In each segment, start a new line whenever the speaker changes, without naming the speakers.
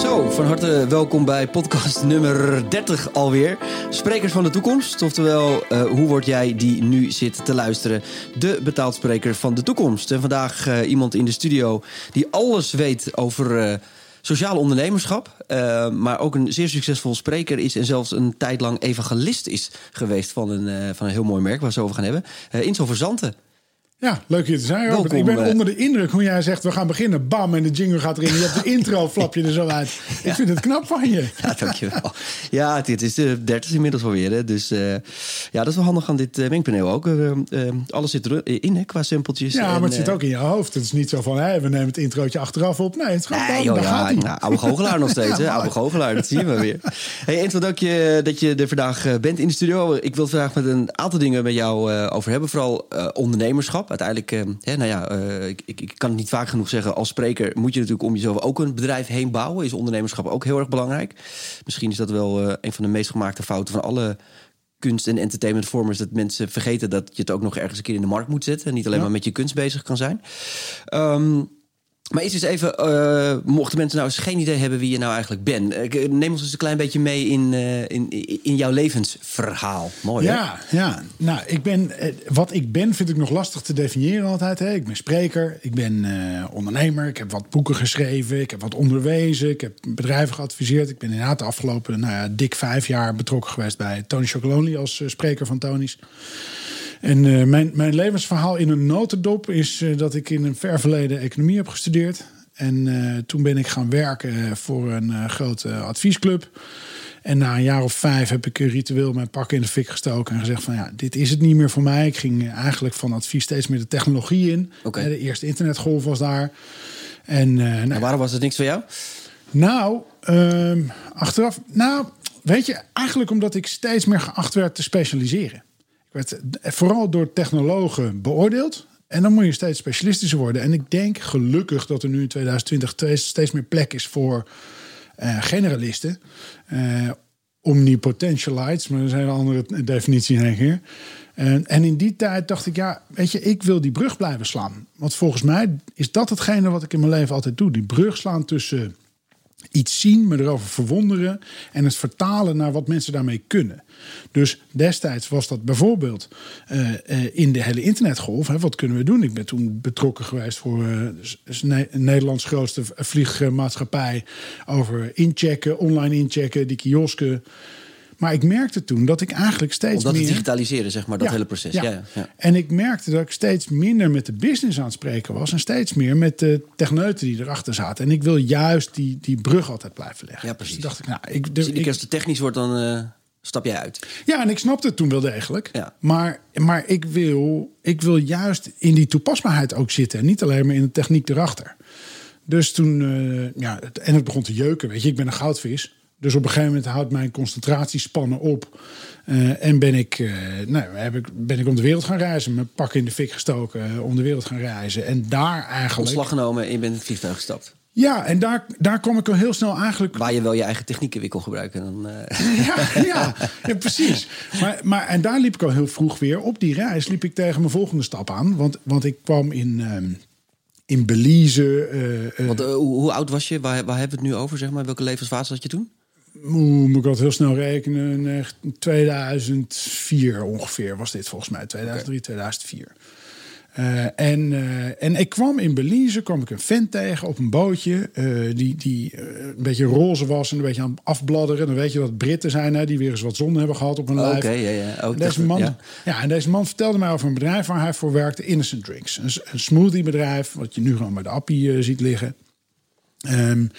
Zo, van harte welkom bij podcast nummer 30 alweer. Sprekers van de toekomst, oftewel uh, hoe word jij die nu zit te luisteren? De betaaldspreker van de toekomst. En vandaag uh, iemand in de studio die alles weet over uh, sociaal ondernemerschap. maar ook een zeer succesvol spreker is en zelfs een tijd lang evangelist is geweest van een, van een heel mooi merk waar we het over gaan hebben. Inzo Verzanten.
Ja, leuk je te zijn, Robert. ik ben onder de indruk hoe jij zegt, we gaan beginnen. Bam, en de jingle gaat erin. Je hebt de intro, flap je er zo uit. Ik vind het knap van je.
Ja, dankjewel. Ja, het, is de dertig inmiddels alweer. Hè. Dus uh, ja, dat is wel handig aan dit uh, mengpaneel ook. Uh, alles zit erin hè, qua simpeltjes.
Ja, maar het zit ook in je hoofd. Het is niet zo van, hé, we nemen het introotje achteraf op. Nee, het gaat
nee, joh, ja, nou, oude goochelaar nog steeds. ja, hè? Oude goochelaar, dat zien we weer. Hey, Enzo, dank je dat je er vandaag bent in de studio. Ik wil vandaag met een aantal dingen met jou over hebben. Vooral ondernemerschap. Uiteindelijk nou ja, uh, ik, ik, ik, kan het niet vaak genoeg zeggen. Als spreker moet je natuurlijk om jezelf ook een bedrijf heen bouwen. Is ondernemerschap ook heel erg belangrijk. Misschien is dat wel uh, een van de meest gemaakte fouten van alle kunst- en entertainmentvormers. Dat mensen vergeten dat je het ook nog ergens een keer in de markt moet zetten. En niet alleen ja. maar met je kunst bezig kan zijn. Um, maar eens eens even, uh, mochten mensen nou eens geen idee hebben wie je nou eigenlijk bent. Uh, neem ons eens een klein beetje mee in, uh, in, in jouw levensverhaal. Mooi,
Ja,
hè?
ja. Nou, ik ben, wat ik ben vind ik nog lastig te definiëren altijd. Hè. Ik ben spreker, ik ben ondernemer, ik heb wat boeken geschreven, ik heb wat onderwezen, ik heb bedrijven geadviseerd. Ik ben inderdaad de afgelopen nou ja, dik vijf jaar betrokken geweest bij Tony Chocolonely als spreker van Tony's. En uh, mijn, mijn levensverhaal in een notendop is uh, dat ik in een ver verleden economie heb gestudeerd. En uh, toen ben ik gaan werken voor een grote adviesclub. En na een jaar of vijf heb ik ritueel mijn pak in de fik gestoken en gezegd van ja, dit is het niet meer voor mij. Ik ging eigenlijk van advies steeds meer de technologie in.
Okay.
De eerste internetgolf was daar. En,
nou, en waarom was het niks voor jou?
Nou, ehm, achteraf, nou, weet je, eigenlijk omdat ik steeds meer geacht werd te specialiseren. Werd vooral door technologen beoordeeld. En dan moet je steeds specialistischer worden. En ik denk gelukkig dat er nu in 2020 steeds meer plek is voor uh, generalisten. Uh, omnipotentialites, maar dat is een hele andere definitie denk ik. En, en in die tijd dacht ik, ja, weet je, ik wil die brug blijven slaan. Want volgens mij is dat hetgene wat ik in mijn leven altijd doe. Die brug slaan tussen iets zien, me erover verwonderen en het vertalen naar wat mensen daarmee kunnen. Dus destijds was dat bijvoorbeeld uh, uh, in de hele internetgolf. Hè, wat kunnen we doen? Ik ben toen betrokken geweest voor uh, Nederlands grootste vliegmaatschappij over inchecken, online inchecken, die kiosken. Maar ik merkte toen dat ik eigenlijk steeds
Omdat
meer...
het digitaliseren, zeg maar, dat ja, hele proces. Ja. Ja, ja.
En ik merkte dat ik steeds minder met de business aan het spreken was... en steeds meer met de techneuten die erachter zaten. En ik wil juist die, die brug altijd blijven leggen.
Ja, precies.
Dus dacht ik, nou, ik,
dus ik, als het technisch wordt, dan uh, stap jij uit.
Ja, en ik snapte het toen wel degelijk.
Ja.
Maar, maar ik, wil, ik wil juist in die toepasbaarheid ook zitten... en niet alleen maar in de techniek erachter. Dus toen, uh, ja, het, en het begon te jeuken, weet je. Ik ben een goudvis... Dus op een gegeven moment houdt mijn concentratiespannen op. Uh, en ben ik, uh, nou, heb ik, ben ik om de wereld gaan reizen. Mijn pak in de fik gestoken, uh, om de wereld gaan reizen. En daar eigenlijk...
Ontslag genomen en je bent in het vliegtuig gestapt.
Ja, en daar, daar kom ik al heel snel eigenlijk...
Waar je wel je eigen technieken weer kon gebruiken. Dan,
ja, ja, ja, precies. Maar, maar, en daar liep ik al heel vroeg weer. Op die reis liep ik tegen mijn volgende stap aan. Want, want ik kwam in... Um, in Belize.
Want, hoe, hoe, oud was je? Waar, waar hebben we het nu over? Zeg maar? Welke levensfase had je toen?
Oeh, moet ik dat heel snel rekenen. 2004 ongeveer was dit volgens mij. 2003, okay. 2004. Uh, en, uh, en ik kwam in Belize, kwam ik een vent tegen op een bootje. Uh, die die een beetje roze was en een beetje aan het afbladderen. Dan weet je dat Britten zijn, hè, die weer eens wat zon hebben gehad op hun
oh,
lijf.
Oké, okay, ja, ja. Ook
deze man, ja. ja. en deze man vertelde mij over een bedrijf waar hij voor werkte, Innocent Drinks. Een, een smoothiebedrijf, wat je nu gewoon bij de Appie ziet liggen. Um,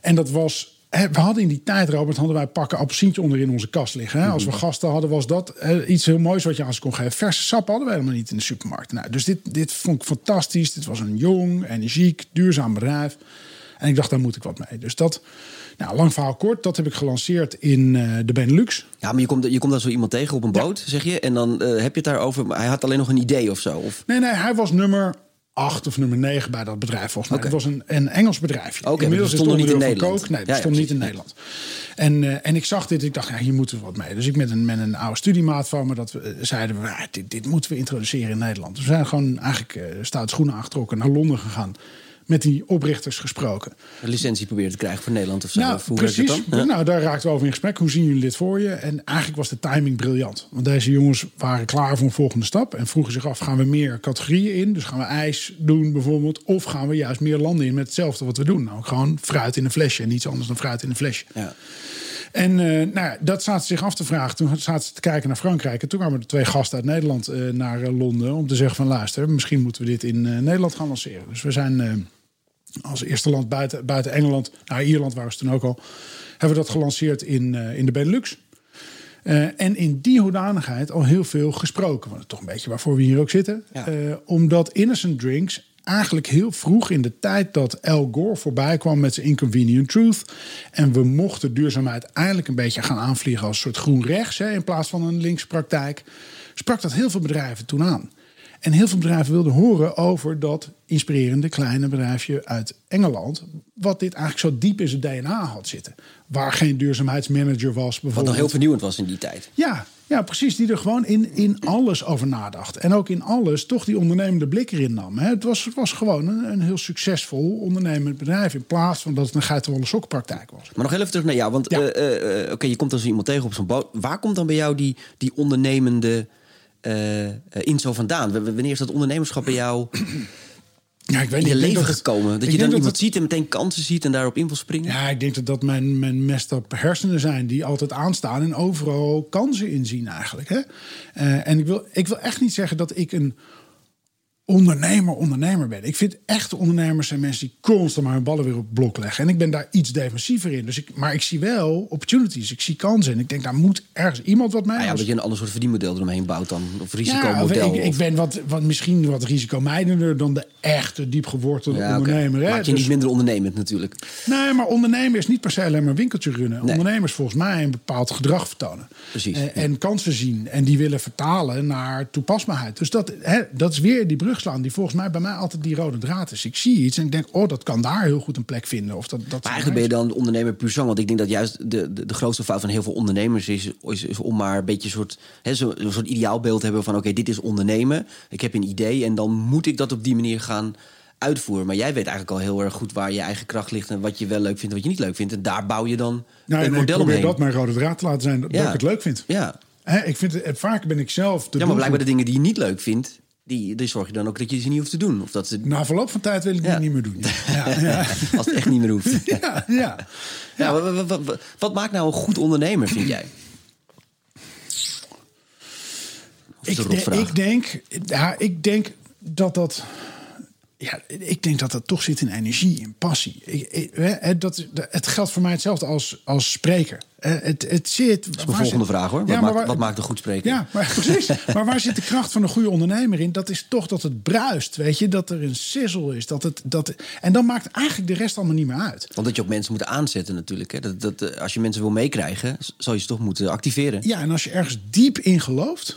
en dat was we hadden in die tijd, Robert, hadden wij pakken appelsientje onder in onze kast liggen. Hè? Als we gasten hadden, was dat eh, iets heel moois wat je aan ze kon geven. Verse sap hadden wij helemaal niet in de supermarkt. Nou, dus dit, dit vond ik fantastisch. Dit was een jong, energiek, duurzaam bedrijf. En ik dacht, daar moet ik wat mee. Dus dat, nou, lang verhaal kort, dat heb ik gelanceerd in uh, de Benelux.
Ja, maar je komt, je komt dan zo iemand tegen op een boot, ja. zeg je. En dan uh, heb je het daarover, maar hij had alleen nog een idee of zo? Of?
Nee, nee, hij was nummer acht of nummer negen bij dat bedrijf volgens mij.
Okay.
Het was een, een Engels bedrijfje.
Okay,
Inmiddels
stond
het
niet in Nederland.
Nee,
Ja,
het stond
ja,
niet in. Nederland. En, uh, en ik zag dit, ik dacht, ja, hier moeten we wat mee. Dus ik met een, met een oude studiemaat van me, dat we, uh, zeiden we, ah, dit, dit moeten we introduceren in Nederland. Dus we zijn gewoon eigenlijk uh, stout schoenen aangetrokken naar Londen gegaan. Met die oprichters gesproken.
Een licentie proberen te krijgen voor Nederland of zo.
Nou,
of
precies.
Ja.
Nou, daar raakten we over in gesprek. Hoe zien jullie dit voor je? En eigenlijk was de timing briljant. Want deze jongens waren klaar voor een volgende stap. En vroegen zich af, gaan we meer categorieën in? Dus gaan we ijs doen bijvoorbeeld? Of gaan we juist meer landen in met hetzelfde wat we doen? Nou, gewoon fruit in een flesje. En niets anders dan fruit in een flesje.
Ja.
En eh, nou, ja, dat zaten ze zich af te vragen. Toen zaten ze te kijken naar Frankrijk. En toen kwamen er twee gasten uit Nederland eh, naar eh, Londen... om te zeggen van luister, misschien moeten we dit in Nederland gaan lanceren. Dus we zijn als eerste land buiten, buiten Engeland... nou, Ierland waren ze toen ook al... hebben we dat gelanceerd in, eh, in de Benelux. Eh, en in die hoedanigheid al heel veel gesproken. Want toch een beetje waarvoor we hier ook zitten.
Ja.
Eh, omdat Innocent Drinks eigenlijk heel vroeg in de tijd dat Al Gore voorbij kwam met zijn Inconvenient Truth. En we mochten duurzaamheid eindelijk een beetje gaan aanvliegen als een soort groen rechts. Hè, in plaats van een linkse praktijk. Sprak dat heel veel bedrijven toen aan. En heel veel bedrijven wilden horen over dat inspirerende kleine bedrijfje uit Engeland. Wat dit eigenlijk zo diep in zijn DNA had zitten. Waar geen duurzaamheidsmanager was
Wat
bijvoorbeeld.
nog heel vernieuwend was in die tijd.
Ja, ja, precies. Die er gewoon in, in alles over nadacht. En ook in alles toch die ondernemende blik erin nam. Het, was, het was gewoon een, een heel succesvol ondernemend bedrijf. In plaats van dat het een geitenwolle sokpraktijk was.
Maar nog heel even terug naar jou. Want
Ja.
eh, eh, eh, oké, je komt als iemand tegen op zo'n boot. Waar komt dan bij jou die, die ondernemende eh, eh, inzo vandaan? W- Wanneer is dat ondernemerschap bij jou
Ja, ik weet
in je leven
dat
gekomen? Dat je dan
denk
iemand
het-
ziet en meteen kansen ziet en daarop in wil springen?
Ja, ik denk dat dat mijn, mijn messed up hersenen zijn die altijd aanstaan en overal kansen inzien eigenlijk. Hè? Eh, en ik wil, ik wil echt niet zeggen dat ik een ondernemer ondernemer ben. Ik vind echte ondernemers zijn mensen die constant maar hun ballen weer op blok leggen. En ik ben daar iets defensiever in. Dus ik, maar ik zie wel opportunities, ik zie kansen. En ik denk, daar moet ergens iemand wat mee.
Ah ja,
Als-
dat je een ander soort verdienmodel eromheen bouwt dan. Of
ja,
risicomodel.
ik, ik
of-
ben wat, wat, misschien wat risicomijdender dan de echte diepgewortelde
Ja,
ondernemer. Hè?
Maak je
Dus-
niet minder ondernemend natuurlijk.
Nee, maar ondernemen is niet per se alleen maar winkeltje runnen.
Nee.
Ondernemers volgens mij een bepaald gedrag vertonen.
Precies,
Eh,
ja.
En kansen zien. En die willen vertalen naar toepasbaarheid. Dus dat, hè, dat is weer die brug slaan die volgens mij bij mij altijd die rode draad is. Ik zie iets en ik denk, oh, dat kan daar heel goed een plek vinden. Of dat, dat
Maar eigenlijk ben je dan ondernemer puur zang. Want ik denk dat juist de, de, de grootste fout van heel veel ondernemers is, is, is om maar een beetje een soort, hè, zo, een soort ideaalbeeld te hebben van oké, dit is ondernemen. Ik heb een idee en dan moet ik dat op die manier gaan uitvoeren. Maar jij weet eigenlijk al heel erg goed waar je eigen kracht ligt en wat je wel leuk vindt en wat je niet leuk vindt. En daar bouw je dan
Nou,
een
en ik
model
probeer
omheen.
dat mijn rode draad te laten zijn, dat,
Ja.
dat ik het leuk vind.
Ja.
Ik vind het, vaak ben ik zelf de
ja, maar blijkbaar de dingen die je niet leuk vindt, die, die zorg je dan ook dat je ze niet hoeft te doen. Of dat ze,
Na verloop van tijd wil ik
Ja.
die niet meer doen. Ja, ja,
als het echt niet meer hoeft.
ja, ja.
Ja, wat, wat, wat- wat- wat maakt nou een goed ondernemer, vind jij? Het
de- ik, denk, ja, ik denk dat dat. Ja, ik denk dat dat toch zit in energie, in passie. Ik, ik- hè, dat, het geldt voor mij hetzelfde als, als spreker. Het, het zit.
Dat is mijn volgende vraag hoor. Wat, maakt, wat maakt een goed spreker?
Ja, maar precies. maar waar zit de kracht van een goede ondernemer in? Dat is toch dat het bruist, weet je? Dat er een sizzle is. Dat het, dat, en dan maakt eigenlijk de rest allemaal niet meer uit.
Want dat je ook mensen moet aanzetten natuurlijk. Hè. Dat, dat, eh, als je mensen wil meekrijgen, zal je ze toch moeten activeren.
Ja, en als je ergens diep in gelooft,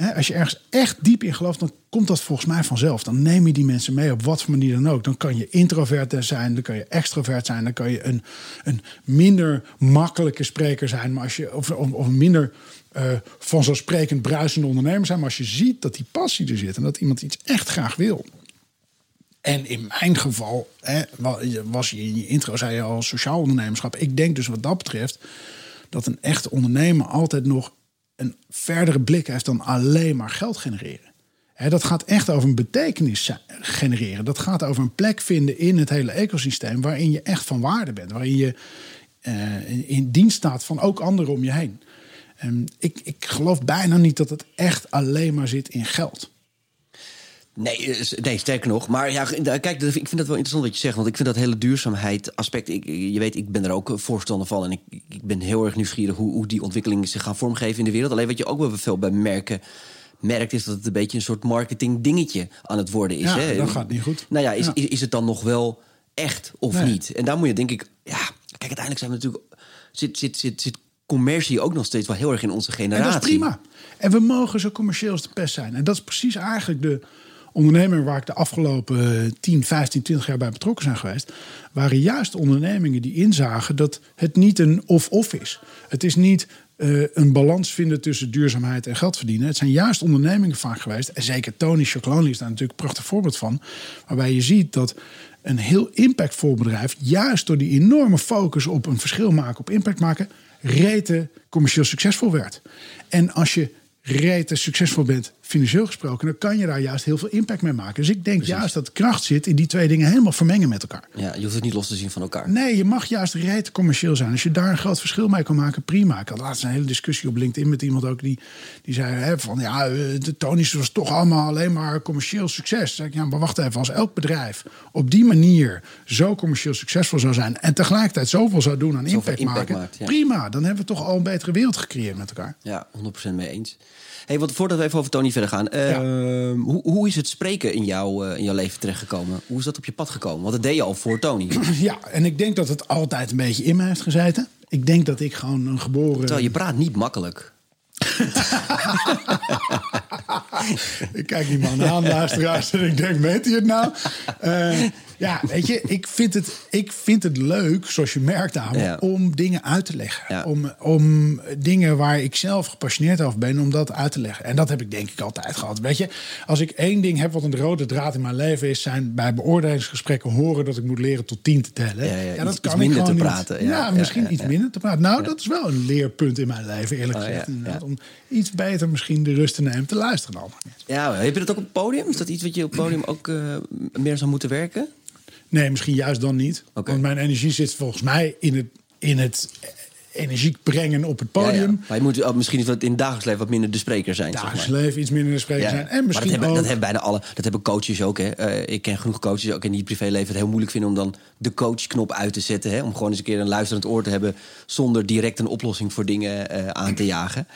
hè, als je ergens echt diep in gelooft, dan komt dat volgens mij vanzelf. Dan neem je die mensen mee op wat voor manier dan ook. Dan kan je introvert zijn, dan kan je extrovert zijn, dan kan je een, een minder makkelijke spreker zijn, maar als je, of, of, minder eh, vanzelfsprekend bruisende ondernemer zijn. Maar als je ziet dat die passie er zit en dat iemand iets echt graag wil. En in mijn geval hè, wa- was je in je intro, zei je al, sociaal ondernemerschap. Ik denk dus wat dat betreft dat een echte ondernemer altijd nog een verdere blik heeft dan alleen maar geld genereren. Dat gaat echt over een betekenis genereren. Dat gaat over een plek vinden in het hele ecosysteem waarin je echt van waarde bent. Waarin je eh, in, dienst staat van ook anderen om je heen. En ik, ik geloof bijna niet dat het echt alleen maar zit in geld.
Nee, eh, nee, sterker nog. Maar ja, g- kijk, ik vind dat wel interessant wat je zegt. Want ik vind dat hele duurzaamheid aspect. Ik, je weet, ik ben er ook voorstander van. En ik, ik ben heel erg nieuwsgierig hoe, hoe die ontwikkelingen zich gaan vormgeven in de wereld. Alleen wat je ook wel veel bij merken merkt, is dat het een beetje een soort marketing dingetje aan het worden is.
Ja,
hè?
dat gaat niet goed.
Nou ja, is,
Ja.
Is, is het dan nog wel echt of
Nee.
niet? En daar moet je denk ik, ja, kijk, uiteindelijk zijn we natuurlijk. Zit, zit, zit, zit commercie ook nog steeds wel heel erg in onze
En
generatie.
dat is prima. En we mogen zo commercieel als de pest zijn. En dat is precies eigenlijk de ondernemer waar ik de afgelopen 10, 15, 20 jaar bij betrokken zijn geweest. Waren juist ondernemingen die inzagen dat het niet een of-of is. Het is niet eh, een balans vinden tussen duurzaamheid en geld verdienen. Het zijn juist ondernemingen vaak geweest. En zeker Tony Chocolonely is daar natuurlijk een prachtig voorbeeld van. Waarbij je ziet dat een heel impactvol bedrijf, juist door die enorme focus op een verschil maken, op impact maken, rete commercieel succesvol werd. En als je rete succesvol bent, financieel gesproken, dan kan je daar juist heel veel impact mee maken. Dus ik denk juist dat kracht zit in die twee dingen helemaal vermengen met elkaar.
Ja, je hoeft het niet los te zien van elkaar.
Nee, je mag juist rete commercieel zijn. Als je daar een groot verschil mee kan maken, prima. Ik had laatst een hele discussie op LinkedIn met iemand ook die, die zei hè, van ja, eh, de Tony's was toch allemaal alleen maar commercieel succes. Zeg ik, ja, maar wacht even, als elk bedrijf op die manier zo commercieel succesvol zou zijn en tegelijkertijd zoveel zou doen aan impact,
impact
maken,
maakt, ja.
prima. Dan hebben we toch al een betere wereld gecreëerd met elkaar.
Ja, 100% mee eens. Hey, wat, voordat we even over Tony verder gaan. eh,
Ja.
hoe, hoe is het spreken in, jou, eh, in jouw leven terechtgekomen? Hoe is dat op je pad gekomen? Want dat deed je al voor Tony.
Ja, en ik denk dat het altijd een beetje in me heeft gezeten. Ik denk dat ik gewoon een geboren...
Terwijl je praat niet makkelijk.
Ik kijk die man aan, luisteraars, en ik denk, meent hij het nou? Eh, ja, weet je, ik vind, het, ik vind het leuk, zoals je merkt aan
Ja.
om dingen uit te leggen.
Ja.
Om, om dingen waar ik zelf gepassioneerd over ben, om dat uit te leggen. En dat heb ik denk ik altijd gehad. Weet je, als ik één ding heb wat een rode draad in mijn leven is, zijn bij beoordelingsgesprekken horen dat ik moet leren tot tien te tellen.
Ja, ja, iets-
dat
iets
kan ik
minder
gewoon niet.
praten,
Ja, misschien iets minder te praten. Nou, dat is wel een leerpunt in mijn leven, eerlijk
Oh,
gezegd. Om iets beter misschien de rust te nemen, te luisteren allemaal.
Ja, heb je dat ook op het podium? Is dat iets wat je op het podium ook eh, meer zou moeten werken?
Nee, misschien juist dan niet. Want mijn energie zit volgens mij in het, in het energiek brengen op het
Ja, ja.
podium.
Maar je moet oh, misschien wat in het dagelijks leven wat minder de spreker zijn. zeg
Dagelijks
maar.
leven iets minder de spreker
Ja,
zijn. En misschien
dat hebben,
ook...
dat hebben bijna alle. Dat hebben coaches ook. Hè. Eh, ik ken genoeg coaches ook in die privéleven het heel moeilijk vinden om dan de coachknop uit te zetten. Hè. Om gewoon eens een keer een luisterend oor te hebben zonder direct een oplossing voor dingen eh, aan te jagen.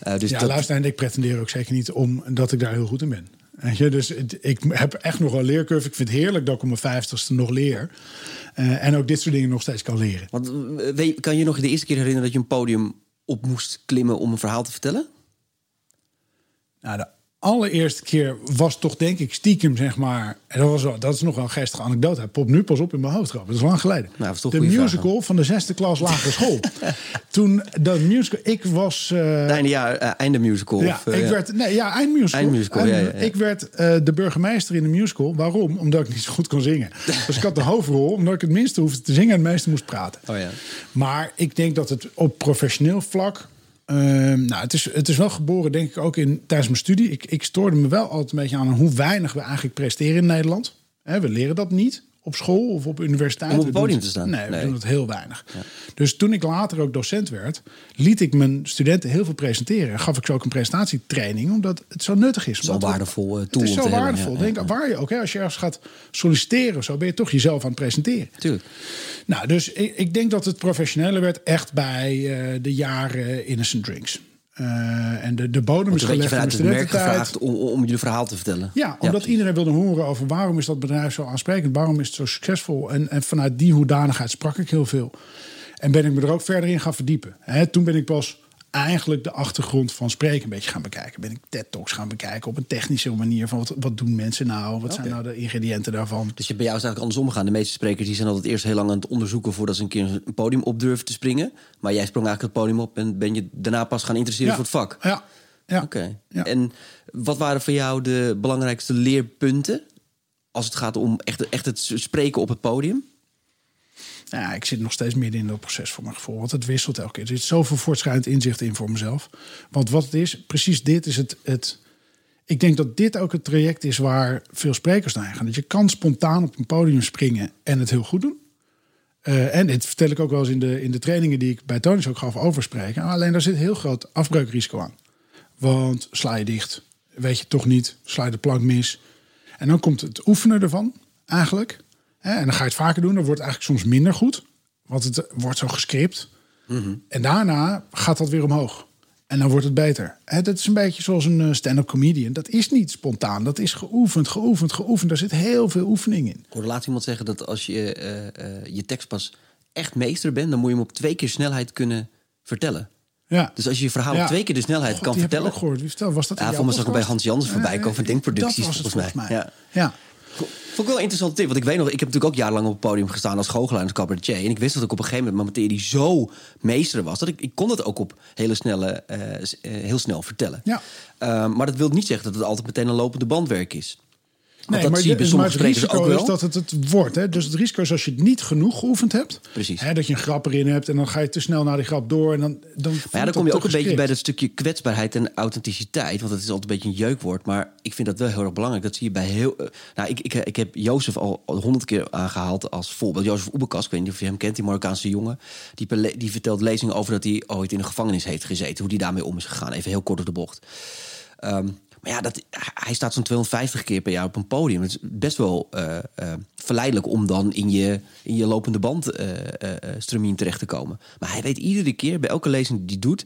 Eh, dus
ja,
dat,
luister, en ik pretendeer ook zeker niet om dat ik daar heel goed in ben. Weet je, dus het- ik heb echt nog een leercurve. Ik vind het heerlijk dat ik op mijn vijftigste nog leer. Eh, en ook dit soort dingen nog steeds kan leren.
Want eh, weet- kan je je nog de eerste keer herinneren dat je een podium op moest klimmen om een verhaal te vertellen?
Nou, de allereerste keer was toch denk ik stiekem, zeg maar... En dat, was wel, dat is nog wel een geestige anekdote. Hij popt nu pas op in mijn hoofd. Dat is lang geleden.
Nou, is
de musical van de zesde klas lagere school. Toen dat musical... Ik was... eh,
Einde jaar, einde musical.
ja,
of, eh,
ik
ja.
werd, nee, ja, eindmusical.
Eindmusical, ja, ja, ja.
Ik werd de burgemeester in de musical. Waarom? Omdat ik niet zo goed kon zingen. Dus ik had de hoofdrol, omdat ik het minste hoefde te zingen en het meeste moest praten.
Oh ja.
Maar ik denk dat het op professioneel vlak. Ehm, nou, het is, het is wel geboren, denk ik, ook in, tijdens mijn studie. Ik, ik stoorde me wel altijd een beetje aan hoe weinig we eigenlijk presteren in Nederland. We leren dat niet op school of op universiteit.
Om op het podium te staan?
Nee, we
Nee.
doen het heel weinig. Dus toen ik later ook docent werd, liet ik mijn studenten heel veel presenteren. En gaf ik ze ook een presentatietraining, omdat het zo nuttig is. We-
waardevol eh, tool
Het is zo
hebben,
waardevol.
ja,
Denk, Waar je ook, hè, als je ergens gaat solliciteren zo, ben je toch jezelf aan het presenteren.
Tuurlijk.
Nou, dus ik, ik denk dat het professionele werd echt bij eh, de jaren Innocent Drinks. Eh, en de, de bodem is gelegd
vanuit
de studententijd.
om, om je verhaal te vertellen.
Ja, omdat iedereen wilde horen over waarom is dat bedrijf zo aansprekend, waarom is het zo succesvol. En, en vanuit die hoedanigheid sprak ik heel veel. En ben ik me er ook verder in gaan verdiepen. Hè, toen ben ik pas eigenlijk de achtergrond van spreken een beetje gaan bekijken. Ben ik TED-talks gaan bekijken op een technische manier van wat, wat doen mensen nou, wat zijn nou de ingrediënten daarvan.
Dus je, bij jou is het eigenlijk andersom gegaan. De meeste sprekers die zijn altijd eerst heel lang aan het onderzoeken voordat ze een keer een podium op durven te springen. Maar jij sprong eigenlijk het podium op en ben je daarna pas gaan interesseren
Ja.
voor het vak.
Ja, ja.
Oké.
Ja.
En wat waren voor jou de belangrijkste leerpunten als het gaat om echt, echt het spreken op het podium?
Ja, ik zit nog steeds midden in dat proces voor mijn gevoel. Want het wisselt elke keer. Er zit zoveel voortschrijdend inzicht in voor mezelf. Want wat het is, precies dit is het. het ik denk dat dit ook het traject is waar veel sprekers naar gaan. Dat je kan spontaan op een podium springen en het heel goed doen. Eh, en dit vertel ik ook wel eens in de, in de trainingen die ik bij Tonis ook gaf over spreken. Alleen daar zit heel groot afbreukrisico aan. Want sla je dicht, weet je toch niet, sla je de plank mis. En dan komt het oefenen ervan, eigenlijk. En dan ga je het vaker doen, dan wordt het eigenlijk soms minder goed. Want het wordt zo gescript. En daarna gaat dat weer omhoog. En dan wordt het beter. Dat is een beetje zoals een eh, stand-up comedian. Dat is niet spontaan, dat is geoefend, geoefend, geoefend. Daar zit heel veel oefening in.
Ik hoorde laatst iemand zeggen dat als je eh, eh, je tekst pas echt meester bent, dan moet je hem op twee keer snelheid kunnen vertellen.
Ja.
Dus als je je verhaal
Ja.
op twee keer de snelheid
God,
kan
die heb ik
vertellen.
ook gehoord. Was dat
Ja, voor mij zag ik bij? Hans Jansen voorbij komen van Denkproducties, volgens mij.
volgens
Ja.
ja.
Vond ik wel een interessante tip. Want ik weet nog, ik heb natuurlijk ook jarenlang op het podium gestaan als goochelaar en als cabaretier. En ik wist dat ik op een gegeven moment mijn materie zo meester was. Dat ik, ik kon het ook op hele snelle, eh, eh, heel snel vertellen.
Ja.
Eh, maar dat wil niet zeggen dat het altijd meteen een lopende bandwerk is.
Nee,
dat
maar,
je
de- maar het risico
ook wel.
is dat het het wordt. Hè? Dus het risico is als je het niet genoeg geoefend hebt.
Precies.
Hè, dat je een grap erin hebt en dan ga je te snel naar die grap door. En dan, dan
Maar ja, dan kom je ook een beetje bij dat stukje kwetsbaarheid en authenticiteit. Want dat is altijd een beetje een jeukwoord. Maar ik vind dat wel heel erg belangrijk. Dat zie je bij heel. eh, nou, ik, ik, ik heb Jozef al honderd keer aangehaald als voorbeeld. Jozef Oebekas, ik weet niet of je hem kent, die Marokkaanse jongen. Die, die vertelt lezingen over dat hij ooit in een gevangenis heeft gezeten. Hoe die daarmee om is gegaan. Even heel kort op de bocht. Ehm, maar ja, dat, hij staat zo'n 250 keer per jaar op een podium. Het is best wel eh, eh, verleidelijk om dan in je, in je lopende band stramien terecht te komen. Maar hij weet iedere keer, bij elke lezing die hij doet...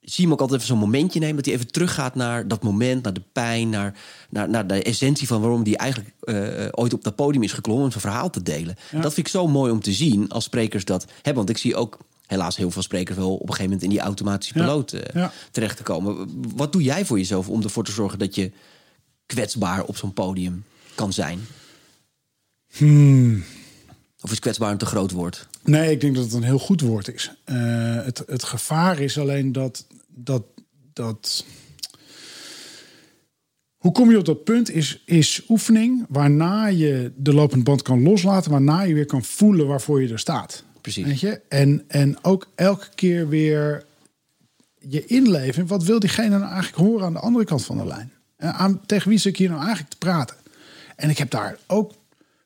zie je hem ook altijd even zo'n momentje nemen... dat hij even teruggaat naar dat moment, naar de pijn... naar, naar, naar de essentie van waarom hij eigenlijk ooit op dat podium is geklommen... om zijn verhaal te delen. Dat vind ik zo mooi om te zien als sprekers dat hebben. Want ik zie ook helaas heel veel sprekers wel op een gegeven moment... in die automatische piloot eh, terecht te komen. Wat doe jij voor jezelf om ervoor te zorgen dat je kwetsbaar op zo'n podium kan zijn?
Hmm.
Of is kwetsbaar een te groot woord?
Nee, ik denk dat het een heel goed woord is. Eh, het, het gevaar is alleen dat, dat, dat. Hoe kom je op dat punt? Is, is oefening waarna je de lopende band kan loslaten, waarna je weer kan voelen waarvoor je er staat.
Precies.
Weet je? En, en ook elke keer weer je inleven. Wat wil diegene nou eigenlijk horen aan de andere kant van de lijn? En aan, tegen wie zit ik hier nou eigenlijk te praten? En ik heb daar ook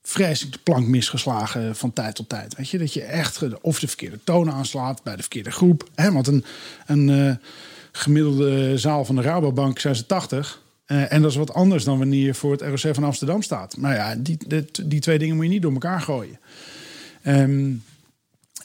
vreselijk de plank misgeslagen van tijd tot tijd. Weet je, dat je echt of de verkeerde toon aanslaat bij de verkeerde groep. Hè, want een, een eh, gemiddelde zaal van de Rabobank zijn ze 80. Eh, en dat is wat anders dan wanneer je voor het ROC van Amsterdam staat. Maar ja, die, die, die twee dingen moet je niet door elkaar gooien. Ehm,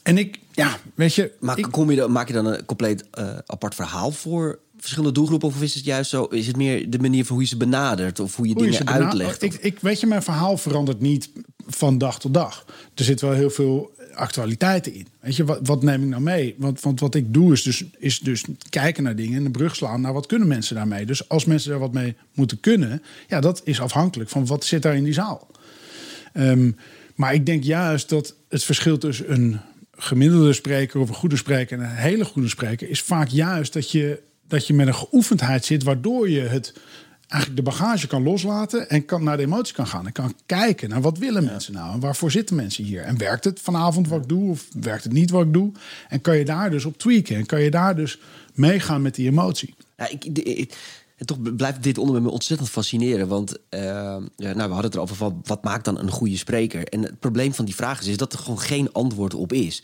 en ik, ja, weet je...
Maar
ik,
kom je dan, maak je dan een compleet eh, apart verhaal voor verschillende doelgroepen? Of is het juist zo? Is het meer de manier van hoe je ze benadert? Of hoe je
Hoe
dingen uitlegt?
Ik, ik, weet je, mijn verhaal verandert niet van dag tot dag. Er zit wel heel veel actualiteiten in. Weet je, wat, wat neem ik nou mee? Want, want wat ik doe is dus, is dus kijken naar dingen en een brug slaan naar wat kunnen mensen daarmee. Dus als mensen daar wat mee moeten kunnen, ja, dat is afhankelijk van wat zit daar in die zaal. Ehm, maar ik denk juist dat het verschil tussen een gemiddelde spreker of een goede spreker en een hele goede spreker is vaak juist dat je, dat je met een geoefendheid zit, waardoor je het eigenlijk de bagage kan loslaten en kan naar de emotie kan gaan. En kan kijken naar wat willen mensen nou en waarvoor zitten mensen hier. En werkt het vanavond wat ik doe of werkt het niet wat ik doe? En kan je daar dus op tweaken en kan je daar dus meegaan met die emotie.
Ja, ik, en toch blijft dit onderwerp me ontzettend fascineren. Want eh, ja, nou, we hadden het erover van wat maakt dan een goede spreker. En het probleem van die vraag is, is dat er gewoon geen antwoord op is.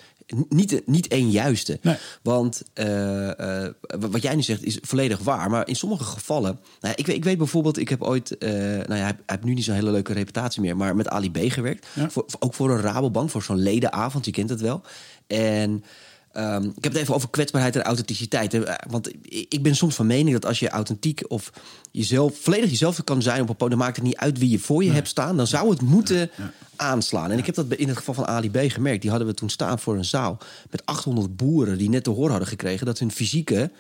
Niet, niet één juiste.
Nee.
Want eh, eh, wat jij nu zegt is volledig waar. Maar in sommige gevallen. Nou, ik, weet, ik weet bijvoorbeeld, ik heb ooit. eh, nou ja, hij, hij heeft nu niet zo'n hele leuke reputatie meer. Maar met Ali B gewerkt.
Ja.
Voor, ook voor een Rabobank, voor zo'n ledenavond. Je kent het wel. En. Ehm, ik heb het even over kwetsbaarheid en authenticiteit. hè. Eh, Want ik ben soms van mening dat als je authentiek of jezelf, volledig jezelf kan zijn op een podium, maakt het niet uit wie je voor je hebt staan. Dan zou het moeten aanslaan. En ik heb dat in het geval van Ali B gemerkt. Die hadden we toen staan voor een zaal met 800 boeren die net te horen hadden gekregen dat hun fysieke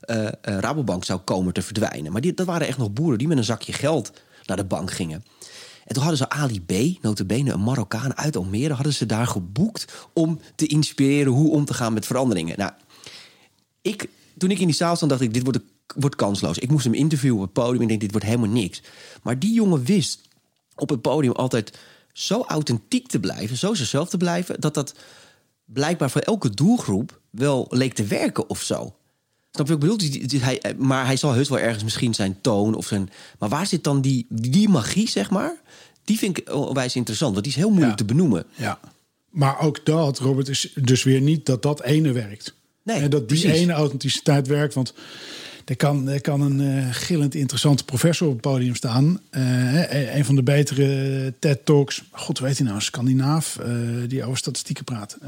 eh, Rabobank zou komen te verdwijnen. Maar die, dat waren echt nog boeren die met een zakje geld naar de bank gingen. En toen hadden ze Ali B, notabene een Marokkaan uit Almere... hadden ze daar geboekt om te inspireren hoe om te gaan met veranderingen. Nou, ik, toen ik in die zaal stond, dacht ik, dit wordt, wordt kansloos. Ik moest hem interviewen op het podium. Ik denk, dit wordt helemaal niks. Maar die jongen wist op het podium altijd zo authentiek te blijven... zo zichzelf te blijven, dat dat blijkbaar voor elke doelgroep wel leek te werken of zo. Snap je wat ik bedoel? Die- hij, maar hij zal heus wel ergens misschien zijn toon of zijn... Maar waar zit dan die, die magie, zeg maar? Die vind ik onwijs interessant, want die is heel moeilijk
Ja.
te benoemen.
Ja. Maar ook dat, Robert, is dus weer niet dat dat ene werkt.
Nee,
en dat die
precies.
ene authenticiteit werkt. Want er kan, er kan een eh, gillend interessante professor op het podium staan. Eh, een van de betere TED-talks. God, weet hij nou, een Scandinaaf eh, die over statistieken praat.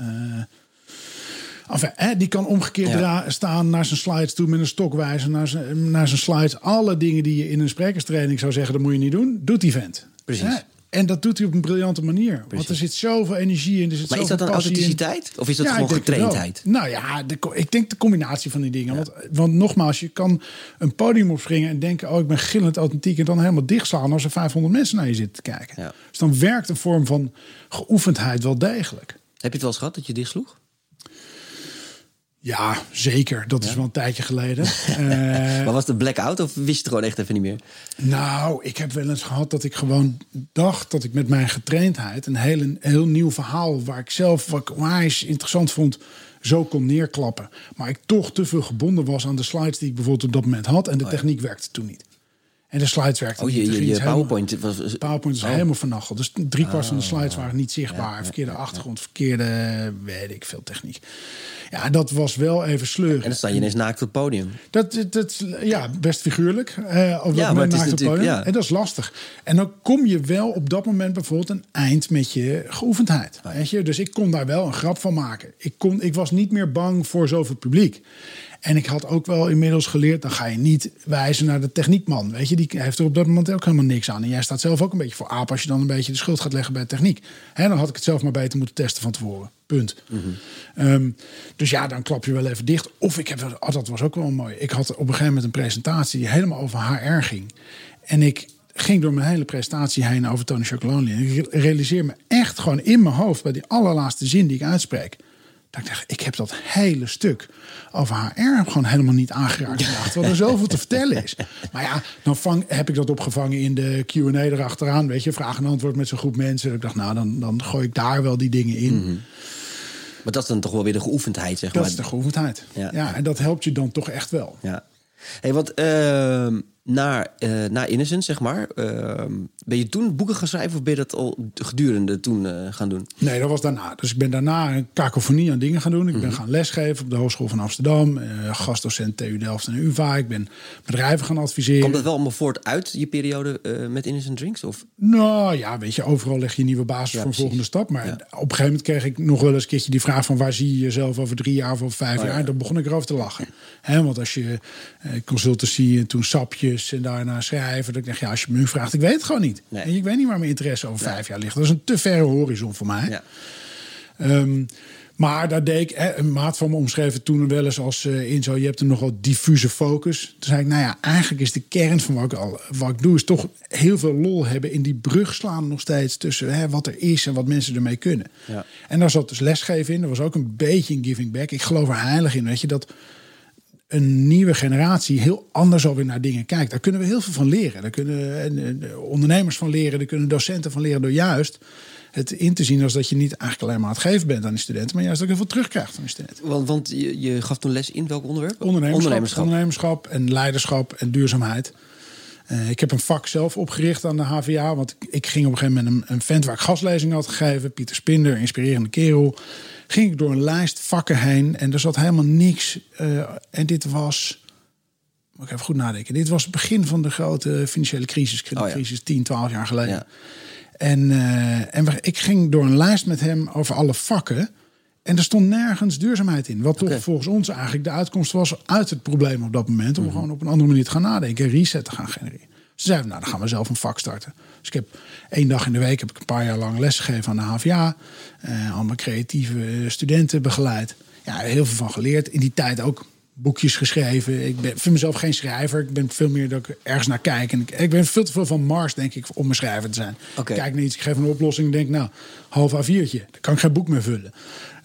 Enfin, hè, die kan omgekeerd
Ja.
staan naar zijn slides toe met een stokwijzer naar zijn, naar zijn slides. Alle dingen die je in een sprekerstraining zou zeggen, dat moet je niet doen, doet die vent.
Precies.
Hè? En dat doet hij op een briljante manier. Want er zit zoveel energie in. Er zit
Maar is dat dan authenticiteit? Of is dat
Ja,
gewoon getraindheid?
Nou ja, de, ik denk de combinatie van die dingen. Want, want nogmaals, je kan een podium opspringen en denken... oh, ik ben gillend authentiek... en dan helemaal dichtslaan als er 500 mensen naar je zitten te kijken.
Ja.
Dus dan werkt een vorm van geoefendheid wel degelijk.
Heb je het wel eens gehad dat je dichtsloeg?
Ja, zeker. Dat is wel een tijdje geleden. uh,
maar was het blackout of wist je het gewoon echt even niet meer?
Nou, ik heb wel eens gehad dat ik gewoon dacht dat ik met mijn getraindheid een heel, een heel nieuw verhaal waar ik zelf wat onwijs interessant vond, zo kon neerklappen. Maar ik toch te veel gebonden was aan de slides die ik bijvoorbeeld op dat moment had en de techniek werkte toen niet. En de slides werkten
oh, je,
niet.
Je, je PowerPoint
helemaal,
was...
PowerPoint is
oh.
helemaal vernacheld. Dus drie kwart van de slides
Ah,
waren niet zichtbaar.
ja,
verkeerde
ja,
achtergrond, verkeerde, weet ik veel, techniek. Ja, dat was wel even sleuren.
En dan sta je ineens naakt op het podium.
Dat, dat, dat ja, best figuurlijk. Uh, op
Ja,
dat
maar
moment
het is
naakt op het
natuurlijk-
podium.
ja.
En dat is lastig. En dan kom je wel op dat moment bijvoorbeeld een eind met je geoefendheid. Weet je? Dus ik kon daar wel een grap van maken. Ik, kon, ik was niet meer bang voor zoveel publiek. En ik had ook wel inmiddels geleerd, dan ga je niet wijzen naar de techniekman. Weet je, die heeft er op dat moment ook helemaal niks aan. En jij staat zelf ook een beetje voor aap als je dan een beetje de schuld gaat leggen bij de techniek. Hè, dan had ik het zelf maar beter moeten testen van tevoren. Punt. Ehm, dus ja, dan klap je wel even dicht. Of ik heb, oh, dat was ook wel mooi. Ik had op een gegeven moment een presentatie die helemaal over HR ging. En ik ging door mijn hele presentatie heen over Tony Chocolonely. En ik realiseer me echt gewoon in mijn hoofd bij die allerlaatste zin die ik uitspreek. Dat ik dacht, ik heb dat hele stuk over HR gewoon helemaal niet aangeraakt. Ik dacht, Terwijl er zoveel te vertellen is. Maar ja, dan vang, heb ik dat opgevangen in de Q&A erachteraan. Weet je, vraag en antwoord met zo'n groep mensen. Ik dacht, nou, dan, dan gooi ik daar wel die dingen in.
Maar dat is dan toch wel weer de geoefendheid, zeg
Dat
maar.
is de geoefendheid.
Ja.
Ja. en dat helpt je dan toch echt wel.
Ja. Hey, want ehm, na, eh na Innocent, zeg maar, ehm, ben je toen boeken gaan schrijven of ben je dat al gedurende toen eh, gaan doen?
Nee, dat was daarna. Dus ik ben daarna een kakofonie aan dingen gaan doen. Ik ben
Mhm.
gaan lesgeven op de Hogeschool van Amsterdam. eh, gastdocent TU Delft en UvA. Ik ben bedrijven gaan adviseren.
Komt dat wel allemaal voort uit je periode met Innocent Drinks? Of?
Nou ja, weet je, overal leg je een nieuwe basis
Ja,
voor een
precies.
volgende stap. Maar
Ja.
op een gegeven moment kreeg ik nog wel eens een keertje die vraag van... waar zie je jezelf over drie jaar of over vijf
Oh, ja.
jaar? En dan begon ik erover te lachen. Hè, want als je consultancy en toen en daarna schrijven... dan denk je, ja, als je me nu vraagt, ik weet het gewoon niet.
Nee.
En ik weet niet waar mijn interesse over vijf jaar ligt. Dat is een te verre horizon voor mij.
Ja.
Ehm, maar daar deed ik, hè, een maat van me omschreven toen wel eens als eh in zo, je hebt een nogal diffuse focus. Toen zei ik, nou ja, eigenlijk is de kern van wat ik, al, wat ik doe, is toch heel veel lol hebben in die brug slaan nog steeds tussen hè, wat er is en wat mensen ermee kunnen.
Ja.
En daar zat dus lesgeven in, er was ook een beetje een giving back. Ik geloof er heilig in, weet je, dat een nieuwe generatie heel anders alweer naar dingen kijkt. Daar kunnen we heel veel van leren. Daar kunnen ondernemers van leren, daar kunnen docenten van leren door juist het in te zien als dat je niet eigenlijk alleen maar aan het geven bent aan die studenten, maar juist ook heel veel terugkrijgt van die studenten.
Want, want je, je gaf toen les in welk onderwerp?
Ondernemerschap, ondernemerschap. en leiderschap en duurzaamheid. Eh, ik heb een vak zelf opgericht aan de HVA. Want ik, ik ging op een gegeven moment een, een vent waar ik gastlezing had gegeven. Pieter Spinder, inspirerende kerel. Ging ik door een lijst vakken heen. En er zat helemaal niks. eh, en dit was... Moet ik even goed nadenken. Dit was het begin van de grote financiële crisis. Kredietcrisis, 10, 12 jaar geleden.
Ja.
En, eh, en we- ik ging door een lijst met hem over alle vakken. En er stond nergens duurzaamheid in. Wat toch volgens ons eigenlijk de uitkomst was uit het probleem op dat moment. Om gewoon op een andere manier te gaan nadenken. Reset te gaan genereren. Ze zeiden, nou dan gaan we zelf een vak starten. Dus ik heb één dag in de week heb ik een paar jaar lang lesgegeven aan de HVA. eh allemaal creatieve studenten begeleid. Ja, heel veel van geleerd. In die tijd ook boekjes geschreven. Ik ben, vind mezelf geen schrijver. Ik ben veel meer dat ik ergens naar kijk. En ik, ik ben veel te veel van Mars, denk ik, om een schrijver te zijn. Ik kijk naar iets, ik geef een oplossing en denk, nou, half A4'tje. Dan kan ik geen boek meer vullen.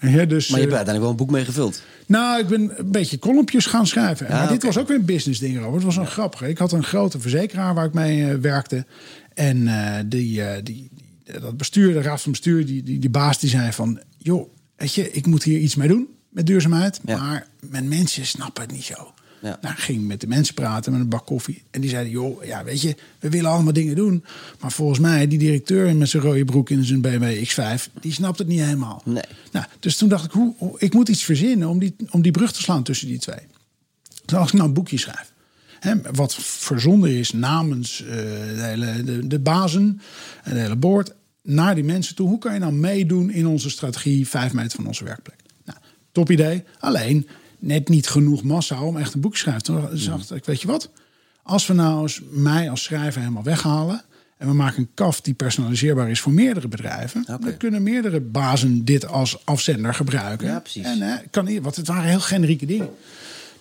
Ja, dus,
Maar je hebt
eh,
er uiteindelijk wel een boek mee gevuld.
nou, ik ben een beetje kolompjes gaan schrijven.
Ja,
maar dit was ook weer een business ding erover. Het was een grappige. Ik had een grote verzekeraar waar ik mee eh, werkte. En eh, die, eh, die, die- dat bestuur, de raad van bestuur, die, die, die baas die zei van... joh, weet je, ik moet hier iets mee doen met duurzaamheid.
Ja.
Maar mijn mensen snappen het niet zo.
Ja.
Nou, ging met de mensen praten met een bak koffie. En die zeiden, joh, ja, weet je, we willen allemaal dingen doen. Maar volgens mij, die directeur met zijn rode broek in zijn BMW X5... die snapt het niet helemaal.
Nee.
Nou, dus toen dacht ik, hoe, hoe- ik moet iets verzinnen om die, om die brug te slaan tussen die twee. Toen dacht ik, nou, een boekje schrijven. Hè, wat verzonden is namens eh, de, hele, de, de bazen en de hele board naar die mensen toe. Hoe kan je nou meedoen in onze strategie vijf meter van onze werkplek? Nou, top idee. Alleen net niet genoeg massa om echt een boek te schrijven. Toen dacht ik, weet je wat? Als we nou eens mij als schrijver helemaal weghalen... en we maken een kaf die personaliseerbaar is voor meerdere bedrijven... Dan kunnen meerdere bazen dit als afzender gebruiken.
Ja, precies.
En hè, kan, want het waren heel generieke dingen.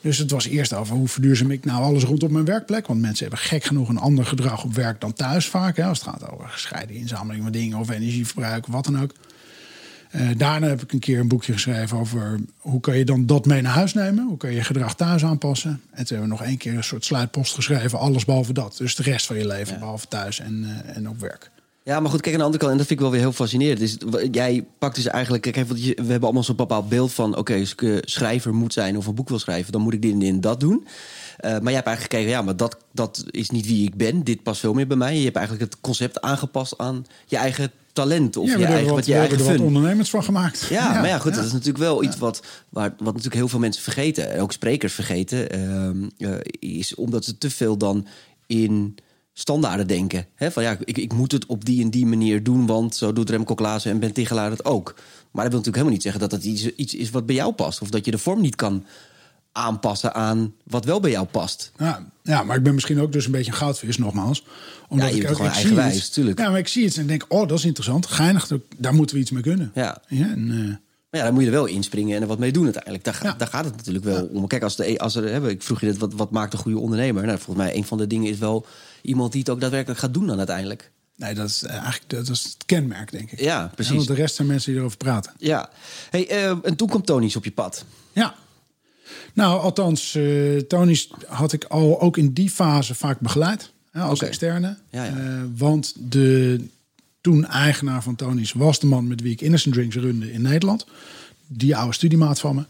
Dus het was eerst over hoe verduurzaam ik nou alles rondom mijn werkplek. Want mensen hebben gek genoeg een ander gedrag op werk dan thuis vaak. Hè, als het gaat over gescheiden inzameling van dingen of energieverbruik, wat dan ook. Uh, daarna heb ik een keer een boekje geschreven over hoe kan je dan dat mee naar huis nemen. Hoe kan je gedrag thuis aanpassen. En toen hebben we nog één keer een soort sluitpost geschreven. Alles behalve dat. Dus de rest van je leven, behalve thuis en, uh, en op werk.
Ja, maar goed, kijk aan de andere kant. En dat vind ik wel weer heel fascinerend. Dus, jij pakt dus eigenlijk... Kijk, we hebben allemaal zo'n bepaald beeld van... Oké, als ik schrijver moet zijn of een boek wil schrijven... dan moet ik dit en, dit dat doen. Uh, maar jij hebt eigenlijk gekeken, ja, maar dat, dat is niet wie ik ben. Dit past veel meer bij mij. Je hebt eigenlijk het concept aangepast aan je eigen talent. Of
ja,
je eigen,
wat,
wat je eigen
er ondernemers van gemaakt.
Ja, maar ja, goed, dat is natuurlijk wel iets wat, waar, wat natuurlijk heel veel mensen vergeten. En ook sprekers vergeten. Uh, is omdat ze te veel dan in standaarden denken. He, van ja, ik, ik moet het op die en die manier doen, want zo doet Remco Klaassen en Ben Tigelaar het ook. Maar dat wil natuurlijk helemaal niet zeggen dat het iets, iets is wat bij jou past. Of dat je de vorm niet kan aanpassen aan wat wel bij jou past.
Ja, ja, maar ik ben misschien ook dus een beetje een goudvis, nogmaals.
Omdat ja, je ik ook gewoon eigenwijs, natuurlijk.
Ja, maar ik zie het en denk, oh, dat is interessant. Geinig, daar moeten we iets mee kunnen.
Ja.
ja en, uh,
maar ja, dan moet je er wel inspringen en er wat mee doen uiteindelijk. Daar, ja. daar gaat het natuurlijk wel om. Kijk, als, de, als er, hè, ik vroeg je dit, wat, wat maakt een goede ondernemer? Nou, volgens mij een van de dingen is wel iemand die het ook daadwerkelijk gaat doen dan uiteindelijk.
Nee, dat is eigenlijk dat is het kenmerk, denk ik.
Ja, precies.
want de rest zijn mensen die erover praten.
Ja. Hey, uh, en toen komt Tony's op je pad.
Ja. Nou, althans, uh, Tony's had ik al ook in die fase vaak begeleid. als okay. externe.
Ja, ja.
Uh, want de toen eigenaar van Tony's was de man met wie ik Innocent Drinks runde in Nederland. Die oude studiemaat van me.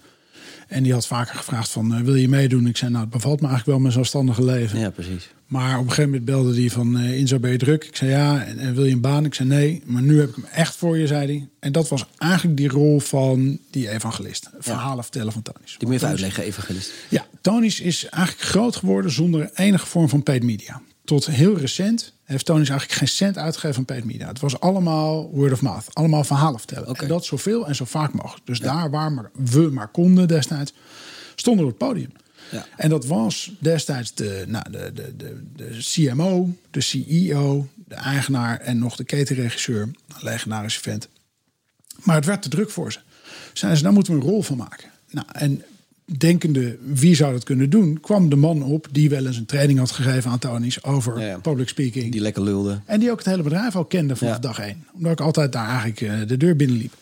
En die had vaker gevraagd van, uh, wil je meedoen? Ik zei, nou, het bevalt me eigenlijk wel mijn zelfstandige leven.
Ja, precies.
Maar op een gegeven moment belde hij van, uh, Inzo, ben je druk? Ik zei, ja. En, en, wil je een baan? Ik zei, nee. Maar nu heb ik hem echt voor je, zei hij. En dat was eigenlijk die rol van die evangelist. Verhalen ja. vertellen van Tony's.
Die moet je even uitleggen, evangelist.
Ja, Tony's is eigenlijk groot geworden zonder enige vorm van paid media. Tot heel recent heeft Tony's eigenlijk geen cent uitgegeven van paid media. Het was allemaal word of mouth. Allemaal verhalen vertellen.
Okay.
En dat zoveel en zo vaak mogelijk. Dus ja. daar waar we maar konden destijds, stonden we op het podium.
Ja.
En dat was destijds de, nou, de, de, de, de CMO, de CEO, de eigenaar en nog de ketenregisseur. Een legendarische vent. Maar het werd te druk voor ze. Zeiden ze, daar moeten we een rol van maken. Nou, en denkende wie zou dat kunnen doen, kwam de man op die wel eens een training had gegeven aan Tony's over
Ja, ja.
public speaking.
Die lekker lulde.
En die ook het hele bedrijf al kende vanaf
Ja.
dag één. Omdat ik altijd daar eigenlijk eh, de deur binnenliep.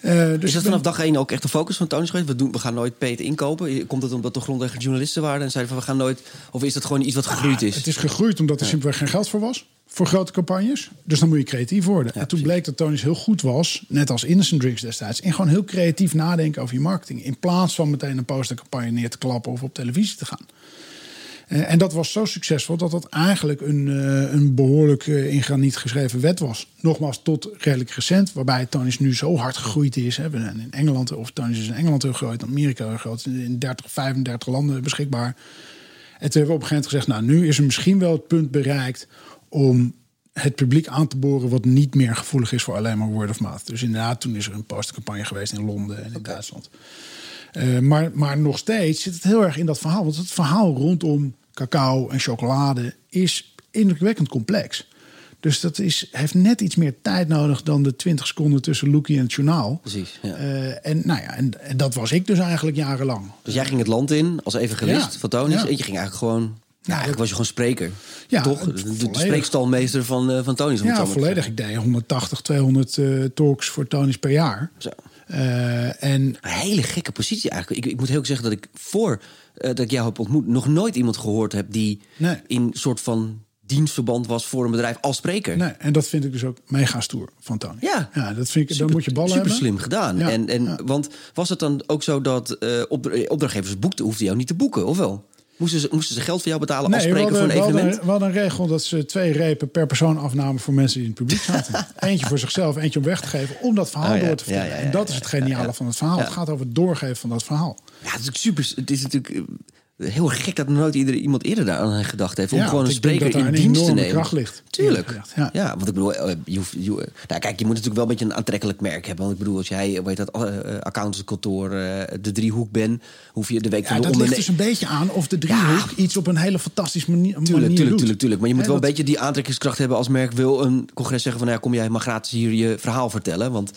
Eh, dus
Is dat vanaf dag één ook echt de focus van Tony's geweest? We, doen, we gaan nooit Peter inkopen. Komt het omdat de grondlegger journalisten waren en zeiden van we gaan nooit... Of is dat gewoon iets wat gegroeid is?
Het is gegroeid omdat er simpelweg geen geld voor was. Voor grote campagnes. Dus dan moet je creatief worden.
Ja,
en toen bleek dat Tony's heel goed was, net als Innocent Drinks destijds, in gewoon heel creatief nadenken over je marketing. In plaats van meteen een postercampagne neer te klappen of op televisie te gaan. Eh, en dat was zo succesvol dat dat eigenlijk een, eh, een behoorlijk eh, in graniet geschreven wet was. Nogmaals, tot redelijk recent, waarbij Tony's nu zo hard gegroeid is. Hè. In Engeland, of Tony's is in Engeland heel groot, in Amerika heel groot, in 30, 35 landen beschikbaar. En toen hebben we op een gegeven moment gezegd, nou nu is er misschien wel het punt bereikt om het publiek aan te boren wat niet meer gevoelig is voor alleen maar word of mouth. Dus inderdaad, toen is er een postercampagne geweest in Londen en in Duitsland. Eh, maar, maar nog steeds zit het heel erg in dat verhaal. Want het verhaal rondom cacao en chocolade is indrukwekkend complex. Dus dat is, heeft net iets meer tijd nodig dan de 20 seconden tussen Loekie en het journaal.
Precies, ja.
Eh, en, nou ja, en, en dat was ik dus eigenlijk jarenlang.
Dus jij ging het land in als evangelist
Ja.
van.
Ja.
En je ging eigenlijk gewoon... Nou, eigenlijk was je gewoon spreker.
Ja,
Toch? De, spreekstalmeester van, eh, van Tony's.
Ja, volledig. Ik deed 180, 200 eh, talks voor Tony's per jaar.
Zo.
Eh, en
Een hele gekke positie eigenlijk. Ik, ik moet heel erg zeggen dat ik voor eh, dat ik jou heb ontmoet... nog nooit iemand gehoord heb die
Nee.
in soort van dienstverband was voor een bedrijf als spreker.
Nee, en dat vind ik dus ook mega stoer van Tony.
Ja.
ja dat vind ik, dan moet je ballen
super
hebben.
slim gedaan.
Ja,
En, en,
ja.
Want was het dan ook zo dat opdra- opdrachtgevers boekten, hoefden jou niet te boeken, of wel? Moesten ze, moesten ze geld voor jou betalen
Nee, we hadden,
voor
we,
een evenement?
we hadden een regel dat ze twee repen per persoon afnamen voor mensen die in het publiek zaten. eentje voor zichzelf, eentje om weg te geven, om dat verhaal
Oh ja,
door te vertellen.
ja, ja, ja,
en dat is het geniale van het verhaal. Het gaat over het doorgeven van dat verhaal.
Ja, het is natuurlijk super. Het is natuurlijk eh, heel erg gek dat nooit iedereen, iemand eerder daaraan gedacht heeft om
Ja,
gewoon een spreker
daar
in
een
dienst te nemen.
kracht ligt,
Tuurlijk. Ja.
ja.
want ik bedoel, eh, je hoeft, je, nou, kijk, je moet natuurlijk wel een beetje een aantrekkelijk merk hebben. Want ik bedoel, als jij, weet dat, eh, eh, accountantskantoor, de driehoek bent, hoef je de week
Ja,
van de
dat ligt dus een beetje aan of de driehoek iets op een hele fantastische manier, manier
Tuurlijk, tuurlijk,
doet.
tuurlijk, tuurlijk. Maar je moet wel een beetje die aantrekkingskracht hebben als merk wil een congres zeggen van, nou ja, kom jij maar gratis hier je verhaal vertellen. Want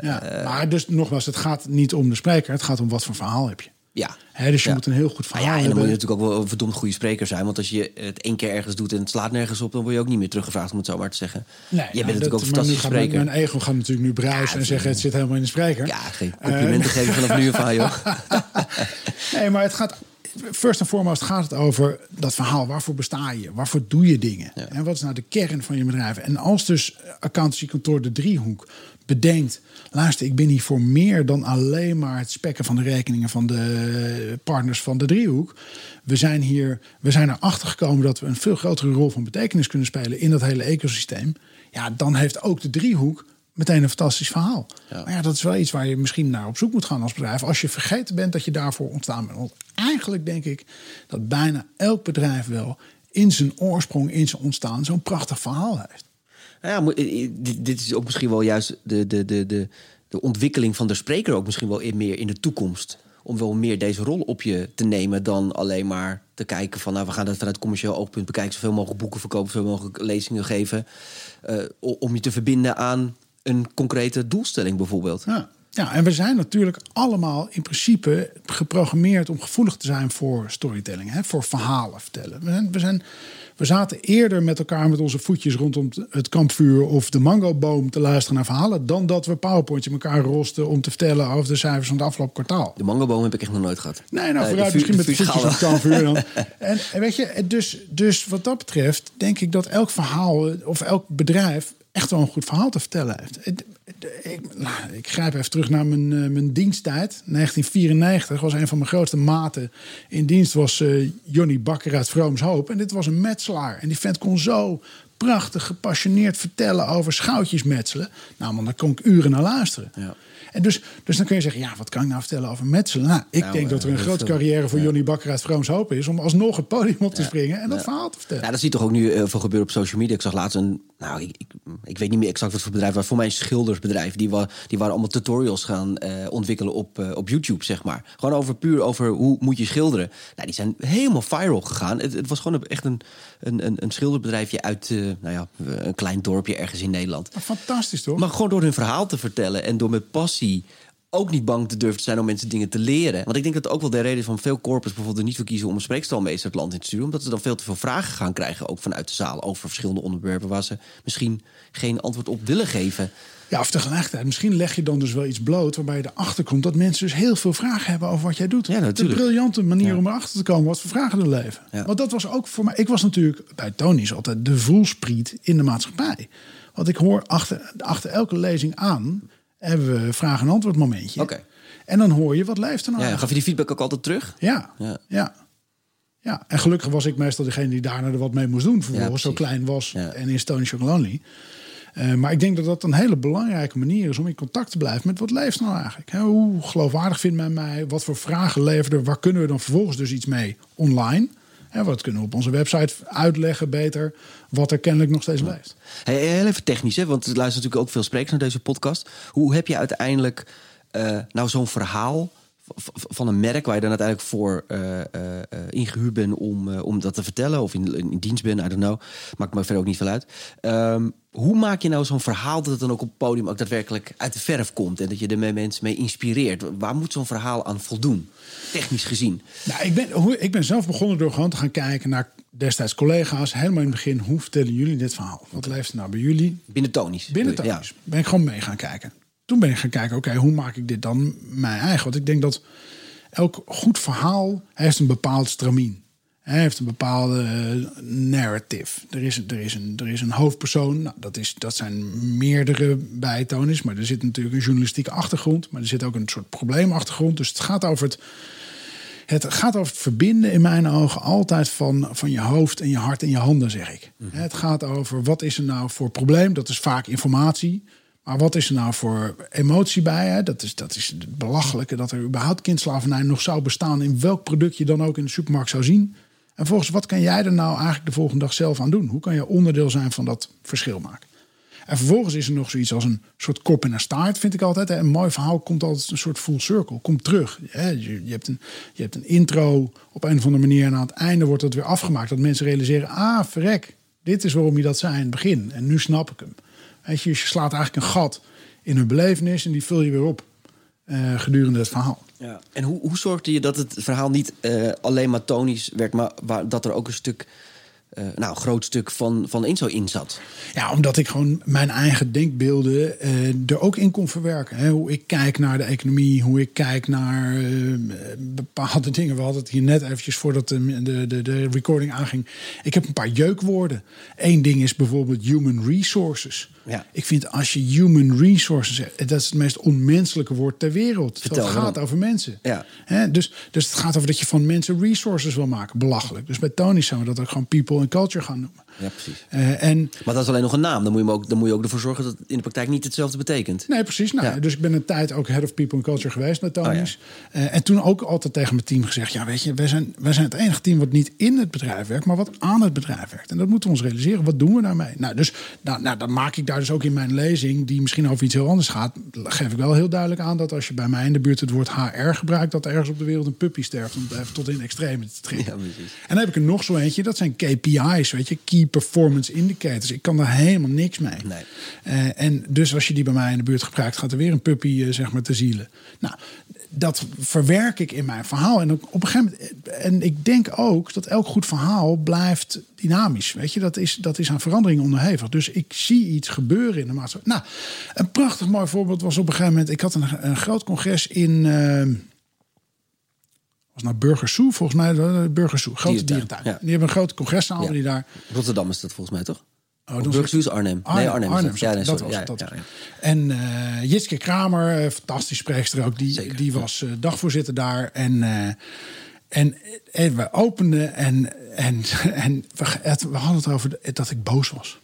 Ja, maar dus nogmaals, het gaat niet om de spreker, het gaat om wat voor verhaal heb je.
Ja.
Dus je
Ja.
moet een heel goed
Ah
verhaal
ja, en dan moet je natuurlijk ook wel een verdomd goede spreker zijn. Want als je het één keer ergens doet en het slaat nergens op... dan word je ook niet meer teruggevraagd, om het zo maar te zeggen.
Nee,
Jij
nou,
bent natuurlijk
dat-
ook een fantastische
gaat mijn-
spreker.
Mijn ego gaat natuurlijk nu bruisen
Ja,
en zeggen... het zit helemaal in de spreker.
Ja, geen complimenten geven vanaf nu af aan, joh.
Nee, maar het gaat. First en foremost gaat het over dat verhaal. Waarvoor besta je? Waarvoor doe je dingen? En wat is nou de kern van je bedrijf? En als dus accountancykantoor De Driehoek bedenkt... luister, ik ben hier voor meer dan alleen maar het spekken van de rekeningen... van de partners van De Driehoek. We zijn hier, we zijn erachter gekomen dat we een veel grotere rol van betekenis kunnen spelen... in dat hele ecosysteem. Ja, dan heeft ook De Driehoek meteen een fantastisch verhaal. Maar ja, dat is wel iets waar je misschien naar op zoek moet gaan als bedrijf. Als je vergeten bent dat je daarvoor ontstaan bent. Want eigenlijk denk ik dat bijna elk bedrijf wel in zijn oorsprong, in zijn ontstaan, zo'n prachtig verhaal heeft.
Nou ja, dit, is ook misschien wel juist de, de, de, de, de ontwikkeling van de spreker... ook misschien wel in, meer in de toekomst. Om wel meer deze rol op je te nemen dan alleen maar te kijken van... nou, we gaan het vanuit commercieel oogpunt bekijken... zoveel mogelijk boeken verkopen, zoveel mogelijk lezingen geven... eh, om je te verbinden aan een concrete doelstelling bijvoorbeeld.
Ja. Ja, en we zijn natuurlijk allemaal in principe geprogrammeerd om gevoelig te zijn voor storytelling, hè, voor verhalen vertellen. We, zijn, we, zijn, we zaten eerder met elkaar met onze voetjes rondom het kampvuur of de mangoboom te luisteren naar verhalen, dan dat we PowerPointje elkaar rosten om te vertellen over de cijfers van het afgelopen kwartaal.
De mangoboom heb ik echt nog nooit gehad.
Nee, nou
Eh,
vooruit misschien met de voetjes op het kampvuur dan. En, en weet je, dus, dus wat dat betreft denk ik dat elk verhaal of elk bedrijf echt wel een goed verhaal te vertellen heeft. Ik, nou, ik grijp even terug naar mijn, eh, mijn diensttijd. 1994 was een van mijn grootste maten in dienst was eh Johnny Bakker uit Vroomshoop. En dit was een metselaar. En die vent kon zo prachtig gepassioneerd vertellen over schoutjes metselen. Nou man, daar kon ik uren naar luisteren.
Ja.
En dus, dus dan kun je zeggen, ja, wat kan ik nou vertellen over metselen? Nou, ik
Nou,
denk dat er een
eh,
grote carrière voor Johnny Bakker uit Vroomshoop is... om alsnog het podium op te springen en dat verhaal te vertellen.
Ja, dat zie je toch ook nu heel veel gebeuren op social media. Ik zag laatst een, nou, ik, ik, ik weet niet meer exact wat voor bedrijf, maar voor mij een schildersbedrijf. Die, wa, die waren allemaal tutorials gaan eh, ontwikkelen op, eh, op YouTube, zeg maar. Gewoon over puur over hoe moet je schilderen. Nou, die zijn helemaal viral gegaan. Het, het was gewoon echt een, een, een, een schilderbedrijfje uit, eh, nou ja, een klein dorpje ergens in Nederland.
Fantastisch, toch?
Maar gewoon door hun verhaal te vertellen en door met passie ook niet bang te durven te zijn om mensen dingen te leren. Want ik denk dat ook wel de reden van veel corpus bijvoorbeeld er niet voor kiezen om een spreekstalmeester het land in te sturen. Omdat ze dan veel te veel vragen gaan krijgen, ook vanuit de zaal, over verschillende onderwerpen waar ze misschien geen antwoord op willen geven.
Ja, of tegelijkertijd, misschien leg je dan dus wel iets bloot... waarbij je erachter komt dat mensen dus heel veel vragen hebben over wat jij doet.
Ja, natuurlijk.
Een briljante manier
Ja.
om erachter te komen wat voor vragen er leven.
Ja.
Want dat was ook voor mij... Ik was natuurlijk bij Tony's altijd de voelspriet in de maatschappij. Want ik hoor achter, achter elke lezing aan... hebben we een vraag- en antwoord momentje.
Oké.
En dan hoor je, wat leeft er nou
Ja, gaf je die feedback ook altijd terug?
Ja,
Ja.
ja. ja. en gelukkig was ik meestal degene die daarna er wat mee moest doen. Vervolgens zo klein was
Ja.
en in Stony Shock Lonely. Eh, maar ik denk dat dat een hele belangrijke manier is om in contact te blijven met wat leeft nou eigenlijk. Hè, hoe geloofwaardig vindt men mij? Wat voor vragen leveren er? Waar kunnen we dan vervolgens dus iets mee online? Hè, wat kunnen we op onze website uitleggen beter? Wat er kennelijk nog steeds leeft.
Hey, heel even technisch, hè? want er luisteren natuurlijk ook veel sprekers naar deze podcast. Hoe heb je uiteindelijk eh, nou zo'n verhaal van een merk waar je dan uiteindelijk voor eh, eh, eh, ingehuurd bent om, om dat te vertellen, of in, in dienst bent, I don't know. Maakt me verder ook niet veel uit. Ehm, hoe maak je nou zo'n verhaal dat het dan ook op het podium ook daadwerkelijk uit de verf komt en dat je er mee mensen mee inspireert? Waar moet zo'n verhaal aan voldoen, technisch gezien?
Nou, ik, ben, hoe- ik ben zelf begonnen door gewoon te gaan kijken naar destijds collega's. Helemaal in het begin, hoe vertellen jullie dit verhaal? Wat leeft er nou bij jullie?
Binnen tonisch.
Binnen
je?
thuis ben ik gewoon mee gaan kijken. Toen ben ik gaan kijken, oké, hoe maak ik dit dan mijn eigen? Want ik denk dat elk goed verhaal heeft een bepaald stramien. Hij heeft een bepaalde eh, narrative. Er is, er, is een, er is een hoofdpersoon. Nou, dat, is, dat zijn meerdere bijtoners. Maar er zit natuurlijk een journalistieke achtergrond. Maar er zit ook een soort probleemachtergrond. Dus het gaat over het, het gaat over het verbinden in mijn ogen altijd van, van je hoofd en je hart en je handen, zeg ik. Het gaat over wat is er nou voor probleem. Dat is vaak informatie. Maar wat is er nou voor emotie bij? Hè? Dat, is, dat is het belachelijke dat er überhaupt kindslavernij nog zou bestaan... in welk product je dan ook in de supermarkt zou zien. En volgens wat kan jij er nou eigenlijk de volgende dag zelf aan doen? Hoe kan je onderdeel zijn van dat verschil maken? En vervolgens is er nog zoiets als een soort kop en een staart, vind ik altijd. Hè. Een mooi verhaal komt altijd een soort full circle, komt terug. Je, je, hebt een, je hebt een intro op een of andere manier en aan het einde wordt dat weer afgemaakt. Dat mensen realiseren, ah verrek, dit is waarom je dat zei in het begin. En nu snap ik hem. Weet je, slaat eigenlijk een gat in hun belevenis en die vul je weer op eh, gedurende het verhaal.
Ja. En hoe, hoe zorgde je dat het verhaal niet uh, alleen maar tonisch werd, maar dat er ook een stuk uh, nou, groot stuk van, van Inzo in zat.
Ja, omdat ik gewoon mijn eigen denkbeelden uh, er ook in kon verwerken. Hè. Hoe ik kijk naar de economie, hoe ik kijk naar uh, bepaalde dingen. We hadden het hier net eventjes voordat de, de, de, recording aanging. Ik heb een paar jeukwoorden. Eén ding is bijvoorbeeld human resources. Ja. Ik vind als je human resources, dat is het meest onmenselijke woord ter wereld. Vertel, het gaat over mensen. Ja. dus, dus het gaat over dat je van mensen resources wil maken. Belachelijk. Dus bij Tony zijn we dat ook gewoon people and culture gaan noemen.
Ja, precies. Uh, en, maar dat is alleen nog een naam. Dan moet, je ook, dan moet je ook ervoor zorgen dat het in de praktijk niet hetzelfde betekent.
Nee, precies. Nou, Dus ik ben een tijd ook head of people and culture geweest met Tony's. Oh, uh, en toen ook altijd tegen mijn team gezegd... ja, weet je, wij zijn, wij zijn het enige team wat niet in het bedrijf werkt... maar wat aan het bedrijf werkt. En dat moeten we ons realiseren. Wat doen we daarmee? Nou, dus nou, nou, dan maak ik daar dus ook in mijn lezing... die misschien over iets heel anders gaat... geef ik wel heel duidelijk aan dat als je bij mij in de buurt... het woord HR gebruikt... dat er ergens op de wereld een puppy sterft... om het even tot in extreme te trekken. Ja, precies. En dan heb ik er nog zo eentje. Dat zijn KPI's, weet je. Key Performance indicators. Ik kan daar helemaal niks mee. Nee. Uh, en dus als je die bij mij in de buurt gebruikt, gaat er weer een puppy uh, zeg maar te zielen. Nou, dat verwerk ik in mijn verhaal. En op een gegeven moment. En ik denk ook dat elk goed verhaal blijft dynamisch. Weet je, dat is, dat is aan verandering onderhevig. Dus ik zie iets gebeuren in de maatschappij. Nou, een prachtig mooi voorbeeld was op een gegeven moment. Ik had een, een groot congres in. Uh, was naar Burgersoe, volgens mij. Burgersoe, grote dierentuin. Ja. Die hebben een grote congreszaal ja. die daar.
Rotterdam is dat volgens mij toch? Oh, Burgersoe is Arnhem. Arnhem. Nee, Arnhem. Arnhem ja, nee,
dat was het. En uh, Jitske Kramer, uh, fantastisch spreekster ook, die, die was uh, dagvoorzitter daar. En, en, en we openden en, en, en we, we hadden het over dat ik boos was.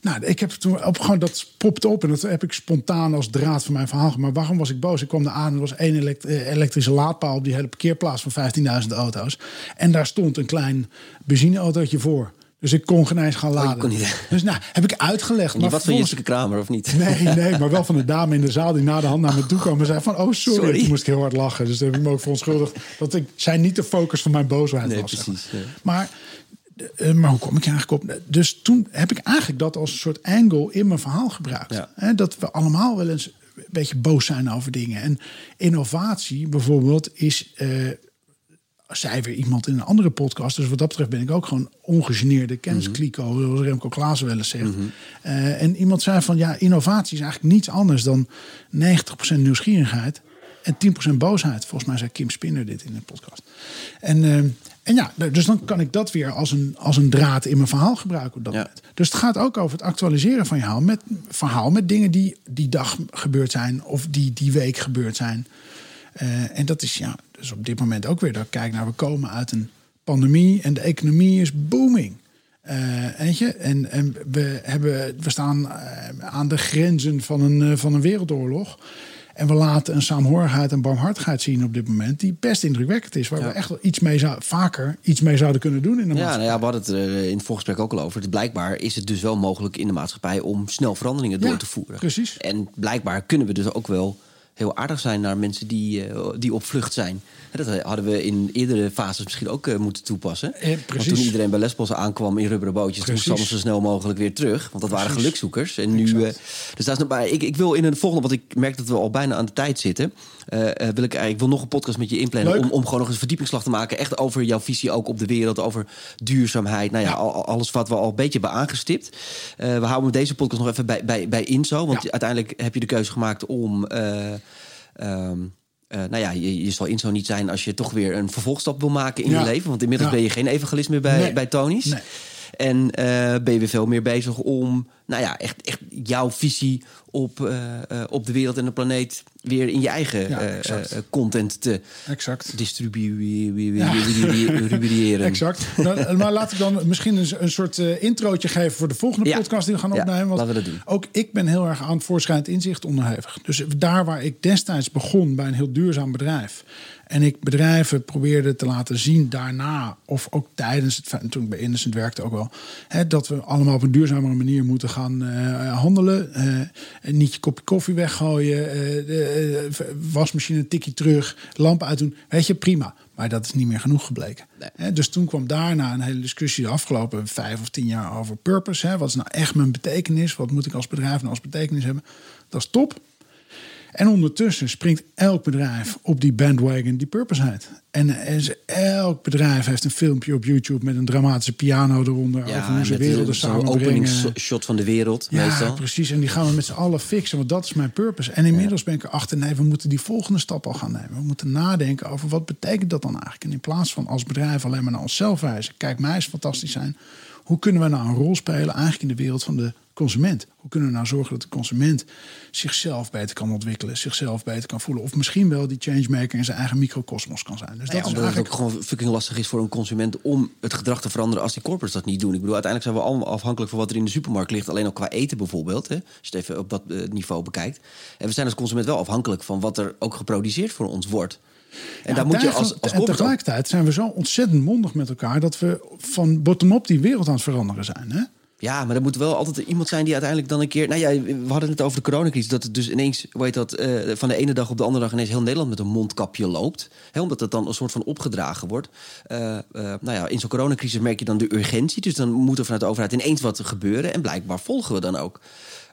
Nou, ik heb toen op gewoon dat popte op en dat heb ik spontaan als draad van mijn verhaal. Maar waarom was ik boos? Ik kwam er aan en er was één eh, elektrische laadpaal op die hele parkeerplaats van 15.000 auto's. En daar stond een klein benzineautootje voor. Dus ik kon geen eens gaan oh, laden. dus nou, heb ik uitgelegd.
Maar wat van Jessica Kramer of niet?
Nee, nee, maar wel van de dame in de zaal die na de hand naar me toe kwam en zei van... oh, sorry. sorry. Toen moest ik heel hard lachen. Dus daar heb ik me ook verontschuldigd dat ik zijn niet de focus van mijn boosheid
nee,
was.
Precies,
Maar uh, maar hoe kom ik eigenlijk op? Dus toen heb ik eigenlijk dat als een soort angle in mijn verhaal gebruikt. dat we allemaal wel eens een beetje boos zijn over dingen. En innovatie bijvoorbeeld is. Uh, zei weer iemand in een andere podcast. Dus wat dat betreft ben ik ook gewoon ongegeneerde kenniskliko, mm -hmm. zoals Remco Klaassen wel eens zegt. Mhm. Eh, en iemand zei van ja, innovatie is eigenlijk niets anders dan 90% nieuwsgierigheid en 10% boosheid. Volgens mij zei Kim Spinner dit in de podcast. En en ja, dus dan kan ik dat weer als een, als een draad in mijn verhaal gebruiken op dat moment. Dus het gaat ook over het actualiseren van je verhaal met, verhaal met dingen die die dag gebeurd zijn of die die week gebeurd zijn. Uh, en dat is ja, dus op dit moment ook weer dat ik kijk naar we komen uit een pandemie en de economie is booming. Uh, je? En, en we, hebben, we staan uh, aan de grenzen van een, van een wereldoorlog. En we laten een saamhorigheid en barmhartigheid zien op dit moment, die best indrukwekkend is. Waar we echt wel iets mee zou, vaker iets mee zouden kunnen doen in de
maatschappij. Ja, nou ja, we hadden het er in het voorgesprek ook al over. Blijkbaar is het dus wel mogelijk in de maatschappij om snel veranderingen door te voeren.
Precies.
En blijkbaar kunnen we dus ook wel heel aardig zijn naar mensen die, uh, die op vlucht zijn. Dat hadden we in eerdere fases misschien ook uh, moeten toepassen. Eh, want toen iedereen bij Lesbos aankwam in rubberen bootjes, precies. moesten ze zo snel mogelijk weer terug. Want dat waren gelukzoekers. En nu, uh, dus dat is nog, ik, ik wil in een volgende, want ik merk dat we al bijna aan de tijd zitten. Wil ik, ik wil nog een podcast met je inplannen om, om gewoon nog eens verdiepingsslag te maken. Echt over jouw visie ook op de wereld, over duurzaamheid. Nou ja, ja. alles wat we al een beetje hebben aangestipt. we houden met deze podcast nog even bij, bij, bij Inzo. Want ja. uiteindelijk heb je de keuze gemaakt om. Um, uh, nou ja, je, je zal in zo niet zijn als je toch weer een vervolgstap wil maken in je leven. Want inmiddels ben je geen evangelist meer bij, nee. bij Tony's. Nee. En uh, ben je weer veel meer bezig om nou ja, echt, echt jouw visie op, uh, uh, op de wereld en de planeet weer in je eigen ja, content te
exact.
distribueren.
exact. nou, maar laat ik dan misschien een, een soort introotje geven voor de volgende podcast die we gaan opnemen. Want
laten we dat doen.
Ook ik ben heel erg aan voorschrijdend inzicht onderhevig. Dus daar waar ik destijds begon bij een heel duurzaam bedrijf en ik bedrijven probeerde te laten zien daarna, of ook tijdens het, toen ik bij Innocent werkte ook wel, hè, dat we allemaal op een duurzamere manier moeten gaan uh, handelen. Uh, niet je kopje koffie weggooien, de wasmachine een tikje terug, lampen uitdoen. Weet je, prima. Maar dat is niet meer genoeg gebleken. Nee. Dus toen kwam daarna een hele discussie de afgelopen vijf of tien jaar over purpose. Hè. Wat is nou echt mijn betekenis? Wat moet ik als bedrijf nou als betekenis hebben? Dat is top. En ondertussen springt elk bedrijf op die bandwagon die purpose heet. En, elk bedrijf heeft een filmpje op YouTube met een dramatische piano eronder. over hoe ze werelden
zo'n
samenbrengen.
openingsshot van de wereld
Ja,
meestal.
precies. En die gaan we met z'n allen fixen, want dat is mijn purpose. En inmiddels ben ik erachter, nee, we moeten die volgende stap al gaan nemen. We moeten nadenken over wat betekent dat dan eigenlijk. En in plaats van als bedrijf alleen maar naar onszelf wijzen. Kijk, mij is fantastisch zijn. Hoe kunnen we nou een rol spelen eigenlijk in de wereld van de consument? Hoe kunnen we nou zorgen dat de consument zichzelf beter kan ontwikkelen, zichzelf beter kan voelen? Of misschien wel die changemaker in zijn eigen microcosmos kan zijn. Dus
ja,
dat is
omdat het
eigenlijk...
ook gewoon fucking lastig is voor een consument om het gedrag te veranderen als die corporates dat niet doen. Ik bedoel, uiteindelijk zijn we allemaal afhankelijk van wat er in de supermarkt ligt. Alleen al qua eten bijvoorbeeld. Hè, als je het even op dat eh, niveau bekijkt. En we zijn als consument wel afhankelijk van wat er ook geproduceerd voor ons wordt. En
Ja,
daar moet je als,
en tegelijkertijd zijn we zo ontzettend mondig met elkaar dat we van bottom-up die wereld aan het veranderen zijn. Hè?
Ja, maar er moet wel altijd iemand zijn die uiteindelijk dan een keer. Nou ja, we hadden het over de coronacrisis. Dat het dus ineens, hoe heet dat, eh, van de ene dag op de andere dag ineens heel Nederland met een mondkapje loopt. Hè, omdat het dan een soort van opgedragen wordt. Eh, eh, nou ja, in zo'n coronacrisis merk je dan de urgentie. Dus dan moet er vanuit de overheid ineens wat gebeuren. En blijkbaar volgen we dan ook.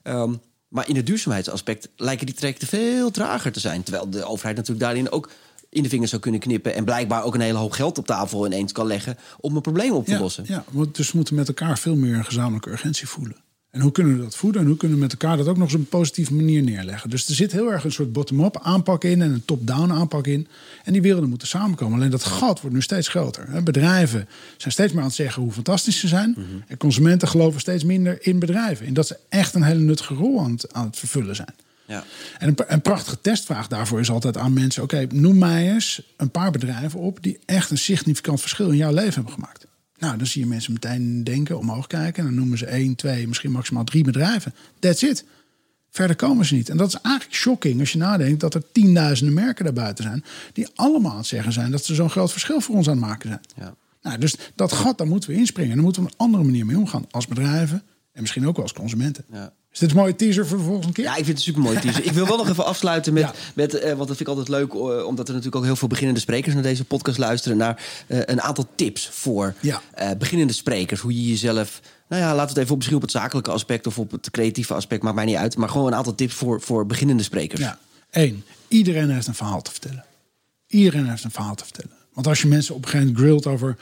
Ehm, maar in het duurzaamheidsaspect lijken die trajecten veel trager te zijn. Terwijl de overheid natuurlijk daarin ook in de vingers zou kunnen knippen. En blijkbaar ook een hele hoop geld op tafel ineens kan leggen om een probleem op te
Ja,
lossen.
ja, want dus we moeten met elkaar veel meer een gezamenlijke urgentie voelen. En hoe kunnen we dat voeden? En hoe kunnen we met elkaar dat ook nog eens op een positieve manier neerleggen? Dus er zit heel erg een soort bottom-up aanpak in en een top-down aanpak in. En die werelden moeten samenkomen. Alleen dat gat wordt nu steeds groter. Bedrijven zijn steeds meer aan het zeggen hoe fantastisch ze zijn. En consumenten geloven steeds minder in bedrijven. En dat ze echt een hele nuttige rol aan het, aan het vervullen zijn.
Ja.
En een, een prachtige testvraag daarvoor is altijd aan mensen: oké, noem mij eens een paar bedrijven op die echt een significant verschil in jouw leven hebben gemaakt. Nou, dan zie je mensen meteen denken, omhoog kijken. En dan noemen ze één, twee, misschien maximaal drie bedrijven. That's it. Verder komen ze niet. En dat is eigenlijk shocking als je nadenkt dat er tienduizenden merken daarbuiten zijn. die allemaal aan het zeggen zijn dat ze zo'n groot verschil voor ons aan het maken zijn.
Ja.
Nou, dus dat gat, daar moeten we inspringen. En daar moeten we op een andere manier mee omgaan. Als bedrijven en misschien ook wel als consumenten.
Ja.
Is dit een mooie teaser voor de volgende keer?
Ja, ik vind het super mooi teaser. Ik wil wel nog even afsluiten met,
Ja.
met eh, want dat vind ik altijd leuk, eh, omdat er natuurlijk ook heel veel beginnende sprekers naar deze podcast luisteren, naar eh, een aantal tips voor
Ja.
beginnende sprekers. Hoe je jezelf, nou ja, laten we het even op, misschien op het zakelijke aspect of op het creatieve aspect, maakt mij niet uit. Maar gewoon een aantal tips voor, voor beginnende sprekers.
Ja, één. Iedereen heeft een verhaal te vertellen. Iedereen heeft een verhaal te vertellen. Want als je mensen op een gegeven moment grilt over...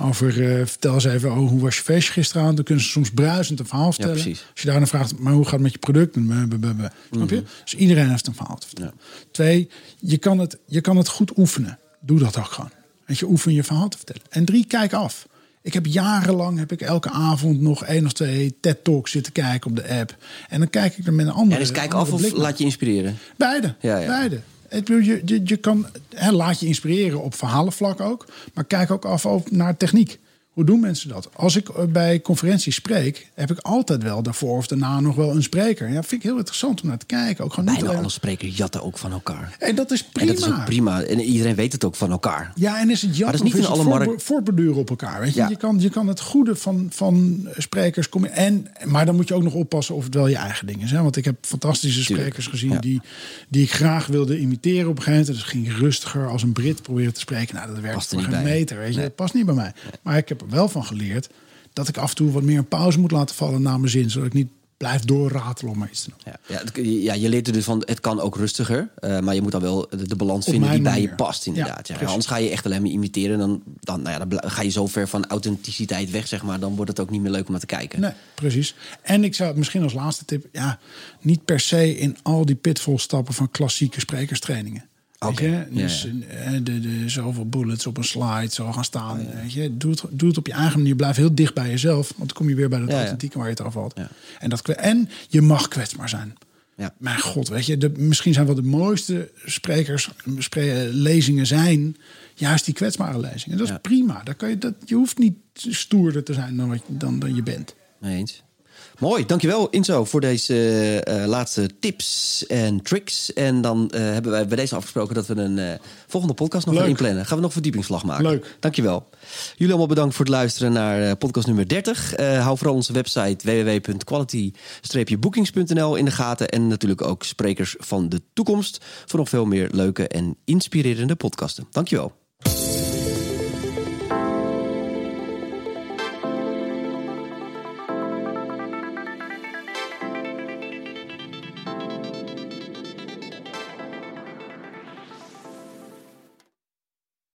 over eh, vertel eens even, oh, hoe was je feestje gisteravond? Dan kunnen ze soms bruisend een verhaal vertellen. als je daarna vraagt, maar hoe gaat het met je product? En bleh. Snap je? Dus iedereen heeft een verhaal te vertellen. Twee, je kan, het, je kan het goed oefenen. Doe dat ook gewoon. Weet je, oefen je verhaal te vertellen. En drie, kijk af. Ik heb jarenlang heb ik elke avond nog één of twee TED-talks zitten kijken op de app. En dan kijk ik er met een andere
Ja, dus kijk af of laat je inspireren.
Beide.
Ja, ja.
Beide. Je, je, je kan, hè, laat je inspireren op verhalenvlak ook. Maar kijk ook af naar techniek. Hoe doen mensen dat? Als ik eh, bij conferenties spreek, heb ik altijd wel daarvoor of daarna nog wel een spreker. Ja, vind ik heel interessant om naar te kijken. Ook gewoon
Bijna
alleen-
alle sprekers jatten ook van elkaar.
En dat is
En
prima.
dat is ook prima. En iedereen weet het ook van elkaar.
Ja, en is het
Maar
jammer
dat is niet in alle markten.
voortborduren op elkaar. Weet je?
Ja.
Je, kan, je kan het goede van, van sprekers... En, maar dan moet je ook nog oppassen of het wel je eigen ding is. Hè? Want ik heb fantastische
Tuurlijk.
sprekers gezien...
Ja.
Die, die ik graag wilde imiteren op een gegeven moment. Dus ging rustiger als een Brit proberen te spreken. Nou, dat werkt
er
voor geen
bij.
meter. Weet je?
Nee.
Dat past niet bij mij. Maar ik heb wel van geleerd... dat ik af en toe wat meer een pauze moet laten vallen na mijn zin. Zodat ik niet blijf doorratelen om maar iets te doen.
Ja, ja, je leert er dus van, het kan ook rustiger. eh, maar je moet dan wel de, de balans
Op
vinden die bij je past, inderdaad. Ja, anders ga je echt alleen maar imiteren. Dan, dan, nou ja, dan ga je zo ver van authenticiteit weg, zeg maar. Dan wordt het ook niet meer leuk om naar te kijken.
Nee, precies. En ik zou het misschien als laatste tip, ja, niet per se in al die pitfalls stappen van klassieke sprekerstrainingen.
Oké, ja,
Dus de, de, zoveel bullets op een slide zo gaan staan. Weet je? Doe, het, doe het op je eigen manier. Blijf heel dicht bij jezelf. Want dan kom je weer bij dat authentieke waar je het over had. En, dat, en je mag kwetsbaar zijn.
Ja.
Mijn god, weet je, de, misschien zijn wel de mooiste sprekers, spre- lezingen zijn juist die kwetsbare lezingen. Dat is prima. Daar kan je, dat, je hoeft niet stoerder te zijn dan, wat, je- dan, dan je bent.
Eens. Mooi, dankjewel Inzo voor deze eh, laatste tips en tricks. En dan eh, hebben wij bij deze afgesproken dat we een eh, volgende podcast nog gaan inplannen. Gaan we nog verdiepingsslag maken.
Leuk.
Dankjewel. Jullie allemaal bedankt voor het luisteren naar podcast nummer 30. Eh, hou vooral onze website www.quality-bookings.nl in de gaten. En natuurlijk ook sprekers van de toekomst voor nog veel meer leuke en inspirerende podcasten. Dankjewel.